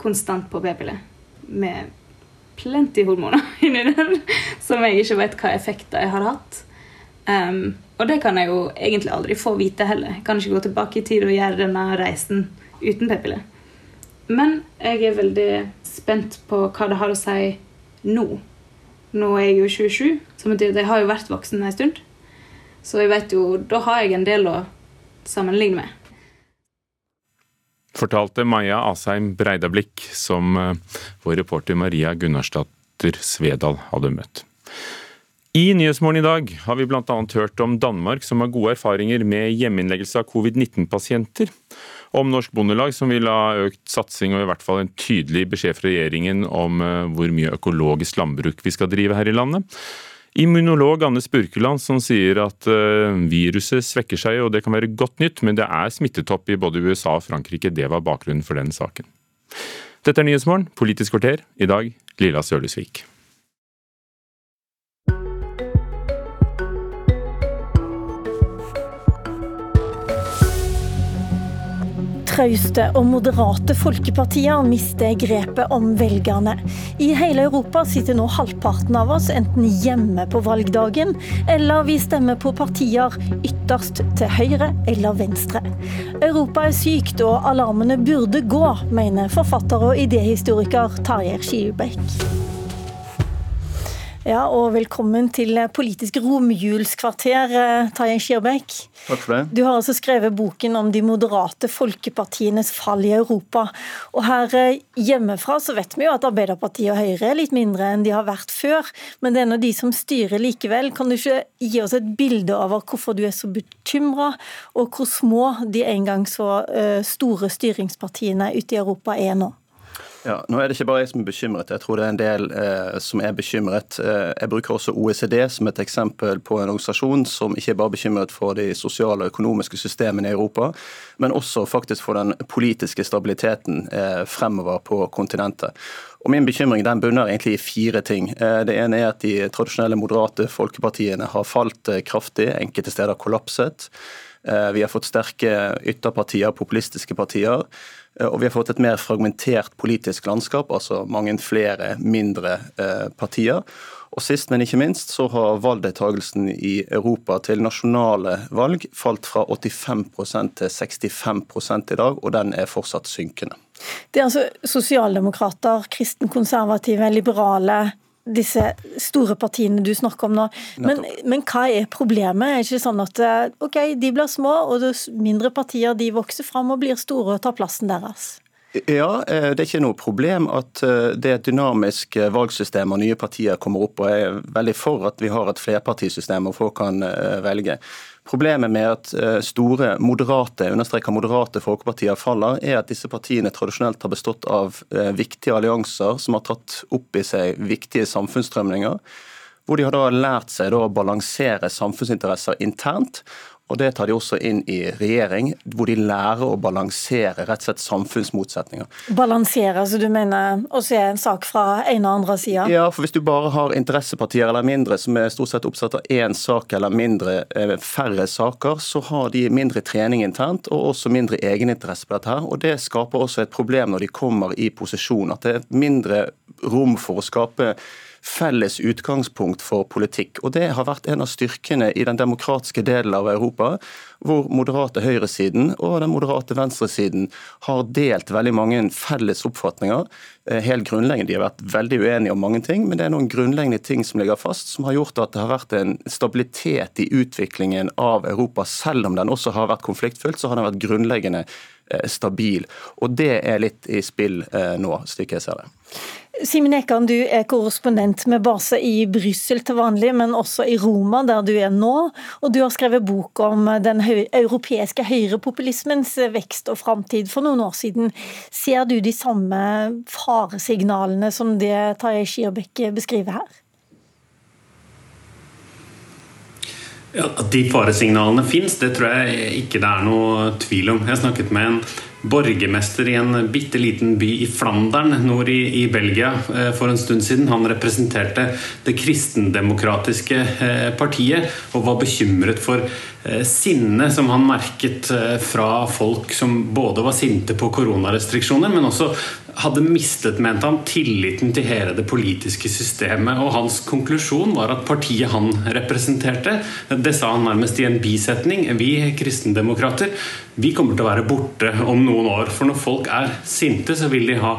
konstant på p-piller. Med plenty hormoner inni der som jeg ikke vet hva effekter jeg har hatt. Um, og det kan jeg jo egentlig aldri få vite heller. Jeg kan ikke gå tilbake i tid og gjøre denne reisen uten p-piller. Men jeg er veldig spent på hva det har å si nå. Nå er jeg jo 27, som betyr at jeg har jo vært voksen en stund. Så jeg vet jo, da har jeg en del å sammenligne med. Fortalte Maja Asheim Breidablikk, som eh, vår reporter Maria Gunnarsdatter Svedal hadde møtt. I Nyhetsmorgen i dag har vi bl.a. hørt om Danmark, som har gode erfaringer med hjemmeinnleggelse av covid-19-pasienter om Norsk Bondelag, som vil ha økt satsing og i hvert fall en tydelig beskjed fra regjeringen om eh, hvor mye økologisk landbruk vi skal drive her i landet. Immunolog Anne Spurkeland som sier at eh, viruset svekker seg, og det kan være godt nytt, men det er smittetopp i både USA og Frankrike. Det var bakgrunnen for den saken. Dette er Nyhetsmorgen, Politisk kvarter. I dag Lilla Sølesvik. Trauste og moderate folkepartier mister grepet om velgerne. I hele Europa sitter nå halvparten av oss enten hjemme på valgdagen, eller vi stemmer på partier ytterst til høyre eller venstre. Europa er sykt, og alarmene burde gå, mener forfatter og idéhistoriker Tarjei Skibekk. Ja, og velkommen til Politisk romjulskvarter, eh, Tarjei Skirbekk. Takk for det. Du har altså skrevet boken om de moderate folkepartienes fall i Europa. Og her eh, hjemmefra så vet vi jo at Arbeiderpartiet og Høyre er litt mindre enn de har vært før. Men det er nå de som styrer likevel. Kan du ikke gi oss et bilde over hvorfor du er så bekymra, og hvor små de en gang så eh, store styringspartiene ute i Europa er nå? Ja, nå er det ikke bare jeg som er bekymret, jeg tror det er en del eh, som er bekymret. Eh, jeg bruker også OECD som et eksempel på en organisasjon som ikke er bare bekymret for de sosiale og økonomiske systemene i Europa, men også faktisk for den politiske stabiliteten eh, fremover på kontinentet. Og Min bekymring den bunner egentlig i fire ting. Eh, det ene er at de tradisjonelle moderate folkepartiene har falt eh, kraftig, enkelte steder kollapset. Eh, vi har fått sterke ytterpartier, populistiske partier. Eh, og vi har fått et mer fragmentert politisk landskap, altså mange flere mindre eh, partier. Og Sist, men ikke minst, så har valgdeltakelsen i Europa til nasjonale valg falt fra 85% til 65 i dag, og den er fortsatt synkende. Det er altså sosialdemokrater, kristenkonservative, liberale, disse store partiene du snakker om nå. Men, men, hva er problemet? Er det ikke sånn at eh, ok, de blir små, og mindre partier de vokser fram og blir store og tar plassen deres? Ja, det er ikke noe problem at det er et dynamisk valgsystem og nye partier kommer opp. og Jeg er veldig for at vi har et flerpartisystem og folk kan velge. Problemet med at store, moderate understreker moderate folkepartier faller, er at disse partiene tradisjonelt har bestått av viktige allianser som har tatt opp i seg viktige samfunnsstrømninger hvor de har da lært seg å balansere samfunnsinteresser internt. Og Det tar de også inn i regjering, hvor de lærer å balansere rett og slett samfunnsmotsetninger. Balansere, altså du mener å se en sak fra en og andre sida? Ja, for hvis du bare har interessepartier eller mindre som er stort sett oppsatt av én sak eller mindre, eh, færre saker, så har de mindre trening internt og også mindre egeninteresse på dette. her, og Det skaper også et problem når de kommer i posisjon. At det er mindre rom for å skape felles utgangspunkt for politikk. Og Det har vært en av styrkene i den demokratiske delen av Europa, hvor moderate høyresiden og den moderate venstresiden har delt veldig mange felles oppfatninger. Eh, helt grunnleggende. De har vært veldig uenige om mange ting, men det er noen grunnleggende ting som ligger fast, som har gjort at det har vært en stabilitet i utviklingen av Europa. Selv om den også har vært konfliktfylt, så har den vært grunnleggende stabil. Og det er litt i spill eh, nå, slik jeg ser det. Simen Ekan, du er korrespondent med base i Brussel til vanlig, men også i Roma, der du er nå. Og du har skrevet bok om den europeiske høyrepopulismens vekst og framtid for noen år siden. Ser du de samme faresignalene som det Tarjei Skirbekk beskriver her? Ja, At de faresignalene fins, det tror jeg ikke det er noe tvil om. Jeg snakket med en borgermester i en bitte liten by i Flandern nord i, i, Belgia eh, for en stund siden. Han representerte det kristendemokratiske eh, partiet og var bekymret for sinnet som han merket fra folk som både var sinte på koronarestriksjoner, men også hadde mistet, mente han, tilliten til hele det politiske systemet. Og hans konklusjon var at partiet han representerte, det sa han nærmest i en bisetning, vi kristendemokrater, vi kommer til å være borte om noen år. For når folk er sinte, så vil de ha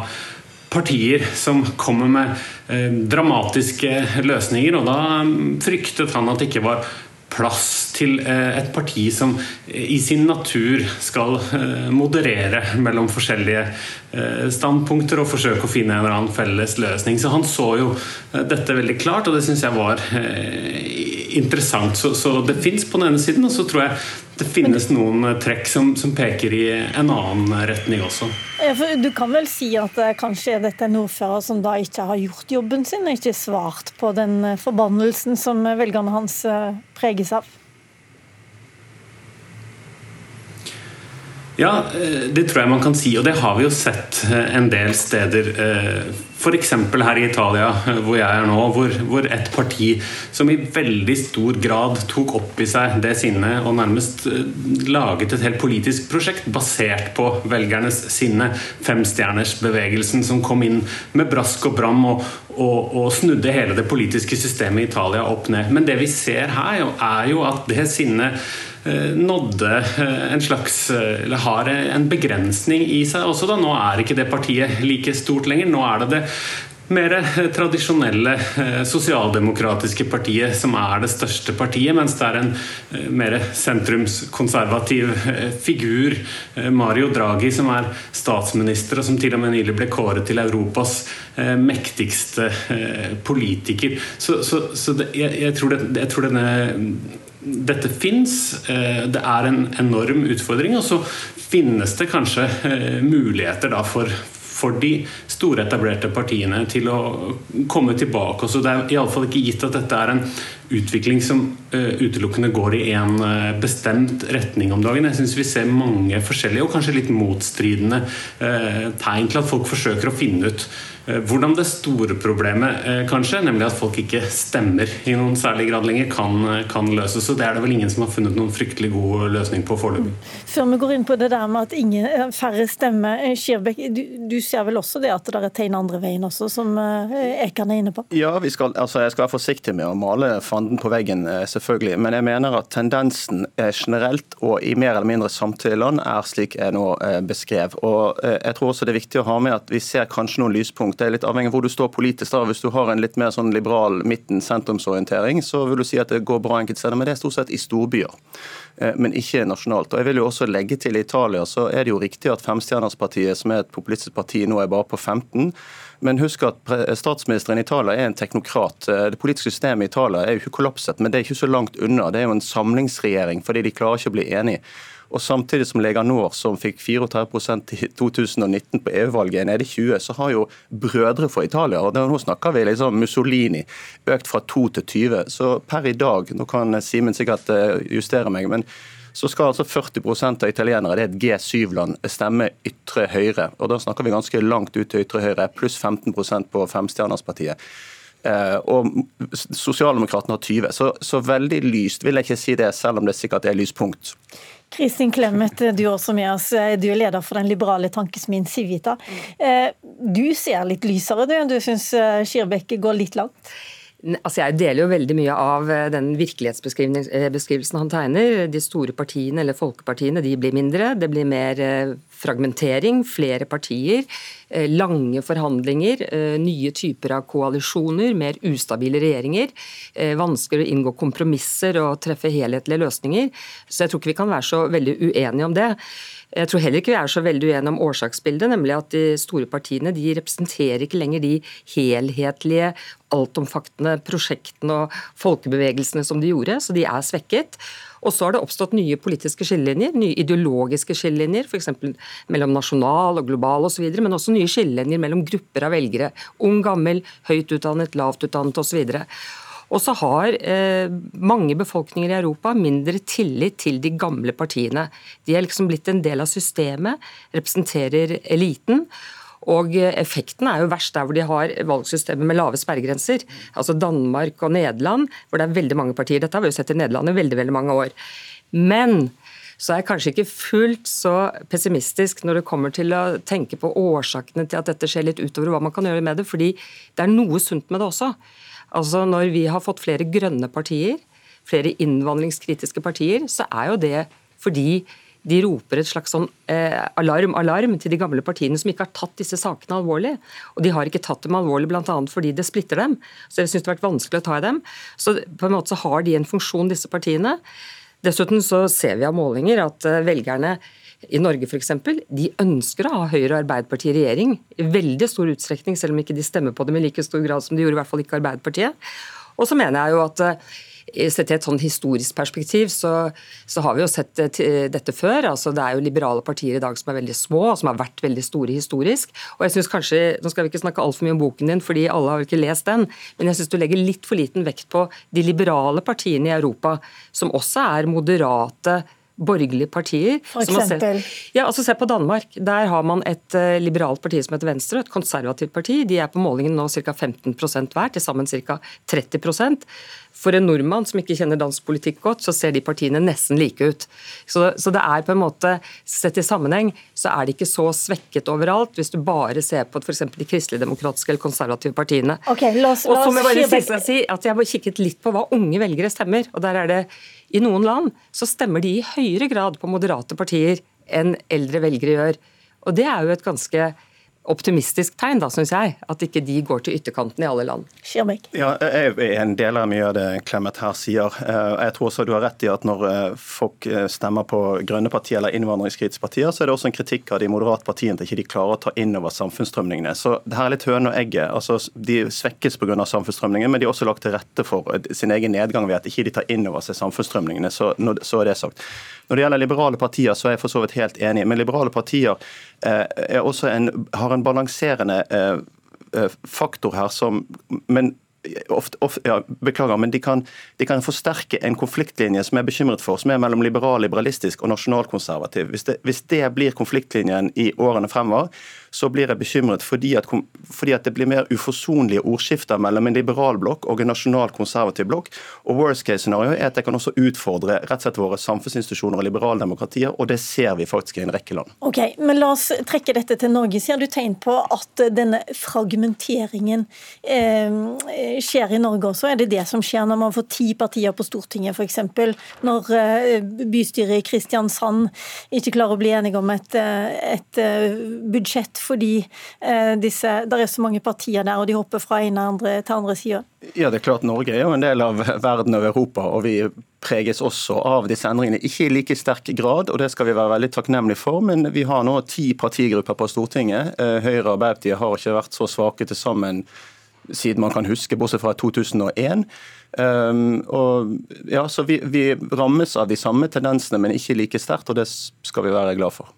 partier som kommer med eh, dramatiske løsninger. Og da mm, fryktet han at det ikke var plass til eh, et parti som eh, i sin natur skal eh, moderere mellom forskjellige standpunkter og forsøke å finne en eller annen felles løsning. Så han så jo dette veldig klart, og det syns jeg var interessant. Så, så det fins på den ene siden, og så tror jeg det finnes noen trekk som, som, peker i en annen retning også. Du kan vel si at eh, kanskje dette er en ordfører som da ikke har gjort jobben sin, og ikke svart på den eh, forbannelsen som velgerne hans preges av? Ja, det tror jeg man kan si, og det har vi jo sett en del steder F.eks. her i Italia, hvor jeg er nå, hvor, hvor, et parti som i veldig stor grad tok opp i seg det sinnet og nærmest eh, laget et helt politisk prosjekt basert på velgernes sinne, femstjernersbevegelsen, som kom inn med brask og bram og, og, og, snudde hele det politiske systemet i Italia opp ned. Men det vi ser her, er jo at det sinnet eh, nådde eh, en slags Eller har en begrensning i seg også. da Nå er ikke det partiet like stort lenger. Nå er det det mer tradisjonelle eh, sosialdemokratiske partiet som er det største partiet, mens det er en eh, mer sentrumskonservativ eh, figur, Mario Draghi, som er statsminister, og som til og med nylig ble kåret til Europas mektigste politiker. Så, så, så det, jeg, jeg, tror det, jeg, tror denne dette fins. Det er en enorm utfordring. Og så finnes det kanskje muligheter da for, for de store, etablerte partiene til å komme tilbake. Så det er iallfall ikke gitt at dette er en utvikling som uh, utelukkende går i en uh, bestemt retning om dagen. Jeg syns vi ser mange forskjellige og kanskje litt motstridende uh, tegn til at folk forsøker å finne ut Eh, hvordan det store problemet, eh, kanskje, nemlig at folk ikke stemmer i noen særlig grad lenger, kan, eh, kan løses. Og det er det vel ingen som har funnet noen fryktelig god løsning på foreløpig. Før vi går inn på det der med at ingen, færre stemmer, Skirbekk, du, du, ser vel også det at det er tegn andre veien også, som Ekan er inne på? Ja, skal, altså jeg skal være forsiktig med å male fanden på veggen, selvfølgelig. Men jeg mener at tendensen generelt og i mer eller mindre samtidige land er slik jeg nå beskrev. Og jeg tror også det er viktig å ha med at vi ser kanskje noen lyspunkt. Det er litt avhengig av hvor du står politisk. da. Hvis du har en litt mer sånn liberal midten-sentrumsorientering, så vil du si at det går bra enkelte steder, men det er stort sett i storbyer. men ikke nasjonalt. Og jeg vil jo også legge til I Italia så er det jo riktig at Femstjernerspartiet, som er et populistisk parti, nå er bare på 15. Men husk at statsministeren i Italia er en teknokrat. Det politiske systemet i Italia er jo kollapset, men det er ikke så langt unna. Det er jo en samlingsregjering, fordi de klarer ikke å bli enige. Og Samtidig som Lega Nord, som fikk 34% i 2019 på EU-valget, er nede i 20, så har jo Brødre for Italia, og nå snakker vi liksom Mussolini, økt fra 2 til 20. Så per i dag, nå kan Simen sikkert eh, justere meg, men så skal altså 40 av italienere, det er et G7-land, stemme ytre høyre. Og Da snakker vi ganske langt ut til ytre høyre, pluss 15% på Femstjernerspartiet. Eh, og Sosialdemokratene har 20. Så, så veldig lyst vil jeg ikke si det, selv om det sikkert er lyspunkt. Kristin Clemet, du er også med oss. Du er leder for den liberale tankesmien Civita. Eh, du ser litt lysere, du. Du syns Skirbekk går litt langt? Altså jeg deler jo veldig mye av eh, den virkelighetsbeskrivelsen han tegner. De store partiene eller folkepartiene de blir mindre. Det blir mer eh, fragmentering, flere partier, eh, lange forhandlinger, nye typer av koalisjoner, mer ustabile regjeringer. Vanskeligere å inngå kompromisser og treffe helhetlige løsninger. Så jeg tror ikke vi kan være så veldig uenige om det. Jeg tror heller ikke vi er så veldig uenige om årsaksbildet, nemlig at de store partiene de representerer ikke lenger de helhetlige, altomfattende prosjektene og folkebevegelsene som de gjorde, så de er svekket. Og så har det oppstått nye politiske skillelinjer, nye ideologiske skillelinjer, f.eks. mellom nasjonal og global osv., men også nye skillelinjer mellom grupper av velgere. Ung, gammel, høyt utdannet, lavt utdannet osv. Og så har eh, mange befolkninger i Europa mindre tillit til de gamle partiene. De er liksom blitt en del av systemet, representerer eliten. Og effekten er jo verst der hvor de har valgsystemet med lave sperregrenser. Altså Danmark og Nederland, hvor det er veldig mange partier. Dette har vi jo sett i Nederland i veldig, veldig mange år. Men så er jeg kanskje ikke fullt så pessimistisk når det kommer til å tenke på årsakene til at dette skjer litt utover hva man kan gjøre med det, fordi det er noe sunt med det også. Altså Når vi har fått flere grønne partier, flere innvandringskritiske partier, så er jo det fordi de roper et slags sånn eh, alarm, alarm til de gamle partiene som ikke har tatt disse sakene alvorlig. Og de har ikke tatt dem alvorlig bl.a. fordi det splitter dem. Så jeg syns det har vært vanskelig å ta i dem. Så på en måte så har de en funksjon, disse partiene. Dessuten så ser vi av målinger at eh, velgerne i Norge f.eks. De ønsker å ha Høyre og Arbeiderpartiet i regjering i veldig stor utstrekning, selv om ikke de stemmer på dem i like stor grad som de gjorde, i hvert fall ikke Arbeiderpartiet. Og så mener jeg jo at eh, Sett i et sånn historisk perspektiv, så, så, har vi jo sett dette før. altså Det er jo liberale partier i dag som er veldig små, og som har vært veldig store historisk. Og jeg synes kanskje, Nå skal vi ikke snakke altfor mye om boken din, fordi alle har vel ikke lest den, men jeg syns du legger litt for liten vekt på de liberale partiene i Europa, som også er moderate borgerlige partier. For eksempel? ja, altså Se på Danmark. Der har man et uh, liberalt parti som heter Venstre, et konservativt parti. De er på målingen nå ca. 15 hver, til sammen ca. 30% For en nordmann som ikke kjenner dansk politikk godt, så ser de partiene nesten like ut. Så, så det er på en måte, Sett i sammenheng så er det ikke så svekket overalt, hvis du bare ser på f.eks. de kristeligdemokratiske eller konservative partiene. Okay, la oss, og så må jeg bare si at jeg har kikket litt på hva unge velgere stemmer. og der er det i noen land så stemmer de i høyere grad på moderate partier enn eldre velgere gjør. Og det er jo et ganske optimistisk tegn, da, syns jeg, at ikke de går til ytterkanten i alle land. Skirmek. Ja, jeg er en del av mye av det Clemet her sier. Eh, jeg tror også du har rett i at når eh, folk eh, stemmer på grønne partier eller innvandringskritiske partier, så er det også en kritikk av de moderate partiene ikke de klarer å ta inn over samfunnsstrømningene. Så det her er litt høne og egget. Altså, de svekkes pga. samfunnsstrømningene, men de har også lagt til rette for sin egen nedgang ved at ikke de tar inn over seg samfunnsstrømningene. Så, så er det sagt. Når det gjelder liberale partier, så er jeg for så vidt helt enig. Men liberale partier eh, en, har en balanserende eh, eh, faktor her som men ofte, ofte, ja, beklager, men de kan, de kan, forsterke en konfliktlinje som jeg er bekymret for, som er mellom liberal, liberalistisk og nasjonalkonservativ. Hvis hvis det blir konfliktlinjen i årene fremover, så blir jeg bekymret fordi at, fordi at det blir mer uforsonlige ordskifter mellom en liberal blokk og en nasjonal konservativ blokk. Og worst case scenario er at det kan også utfordre rett og slett våre samfunnsinstitusjoner og liberaldemokratier, og det ser vi faktisk i en rekke land. Ok, men La oss trekke dette til Norge. Ser du tegn på at denne fragmenteringen eh, skjer i Norge også? Er det det som skjer når man får ti partier på Stortinget, f.eks.? Når bystyret i Kristiansand ikke klarer å bli enige om et, et budsjett fordi disse, det er så mange partier der, og de hopper fra ene andre til andre sida? Ja, det er klart Norge er jo en del av verden og Europa, og vi preges også av disse endringene. Ikke i like sterk grad, og det skal vi være veldig takknemlige for, men vi har nå ti partigrupper på Stortinget. Eh, Høyre og Arbeiderpartiet har ikke vært så svake til sammen siden man kan huske, bortsett fra 2001. Um, og, ja, så vi, vi rammes av de samme tendensene, men ikke like sterkt, og det skal vi være glad for.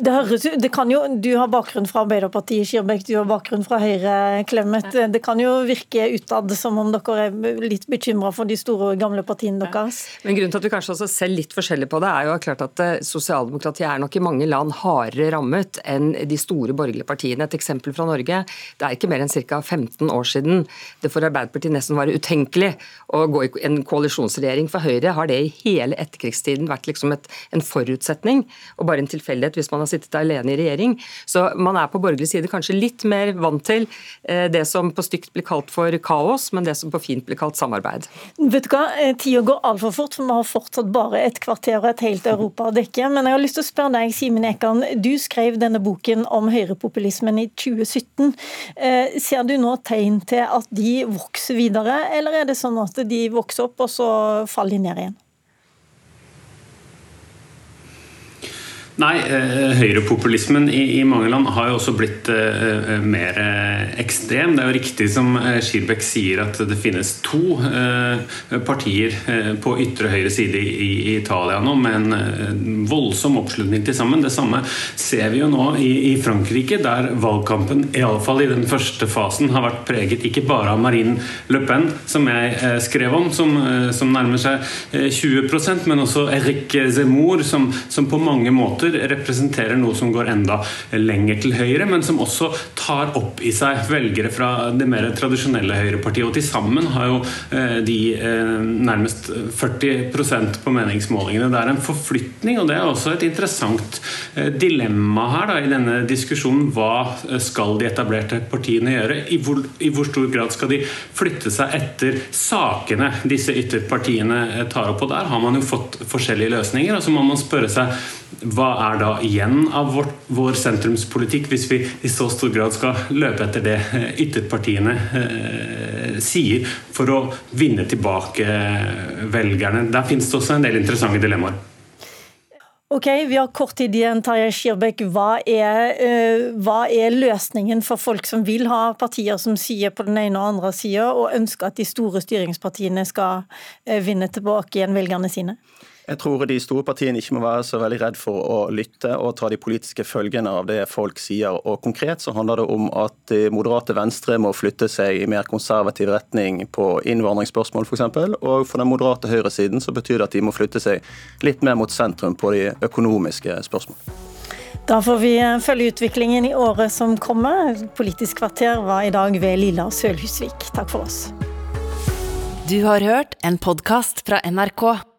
Det høres, det kan jo, Du har bakgrunn fra Arbeiderpartiet, Skirbekk, du har bakgrunn fra Høyre, Clemet. Det kan jo virke utad som om dere er litt bekymra for de store, gamle partiene deres? Men Grunnen til at vi kanskje også ser litt forskjellig på det, er jo klart at eh, sosialdemokratiet er nok i mange land hardere rammet enn de store borgerlige partiene. Et eksempel fra Norge. Det er ikke mer enn ca. 15 år siden det for Arbeiderpartiet nesten var utenkelig å gå i en koalisjonsregjering. For Høyre har det i hele etterkrigstiden vært liksom et, en forutsetning, og bare en tilfeldighet hvis man har sittet alene i regjering. Så man er på borgerlig side kanskje litt mer vant til eh, det som på stygt blir kalt for kaos, men det som på fint blir kalt samarbeid. Vet du hva, eh, Tida går altfor fort, for vi har fortsatt bare et kvarter og et helt Europa å dekke. Men jeg har lyst til å spørre deg, Simen Ekan. Du skrev denne boken om høyrepopulismen i 2017. Eh, ser du nå tegn til at de vokser videre, eller er det sånn at de vokser opp, og så faller de ned igjen? Nei, eh, høyrepopulismen i, i, mange land har jo også blitt eh mer ekstrem. Det er jo riktig som Skirbekk sier at det finnes to uh, partier på ytre høyre side i, i, Italia nå med en voldsom oppslutning til sammen. Det samme ser vi jo nå i, i Frankrike, der valgkampen iallfall i den første fasen har vært preget ikke bare av Marine Le Pen, som jeg skrev om, som, som nærmer seg 20% men også Eric Zemmour, som, som på mange måter måter representerer noe som går enda lenger til høyre, men som også tar opp i seg velgere fra det mer tradisjonelle høyrepartiet. Og til sammen har jo eh, de eh, nærmest 40% på meningsmålingene. Det er en forflytning, og det er også et interessant eh, dilemma her da, i denne diskusjonen. Hva skal de etablerte partiene gjøre? I hvor, I hvor stor grad skal de flytte seg etter sakene disse ytterpartiene tar opp? Og der har man jo fått forskjellige løsninger. og så må man spørre seg hva er da igjen av vår, vår, sentrumspolitikk, hvis vi i så stor grad skal løpe etter det eh, ytterpartiene eh, sier, for å vinne tilbake eh, velgerne? Der finnes det også en del interessante dilemmaer. Ok, Vi har kort tid igjen. Tarjei Skirbekk. Hva, eh, hva, er løsningen for folk som vil ha partier som sier på den ene og andre sida, og ønsker at de store styringspartiene skal eh, vinne tilbake igjen velgerne sine? Jeg tror de store partiene ikke må være så veldig redd for å lytte og ta de politiske følgene av det folk sier. Og Konkret så handler det om at de moderate venstre må flytte seg i mer konservativ retning på innvandringsspørsmål f.eks. Og for den moderate høyresiden så betyr det at de må flytte seg litt mer mot sentrum på de økonomiske spørsmålene. Da får vi følge utviklingen i året som kommer. Politisk kvarter var i dag ved Lilla Sølhusvik. Takk for oss. Du har hørt en podkast fra NRK.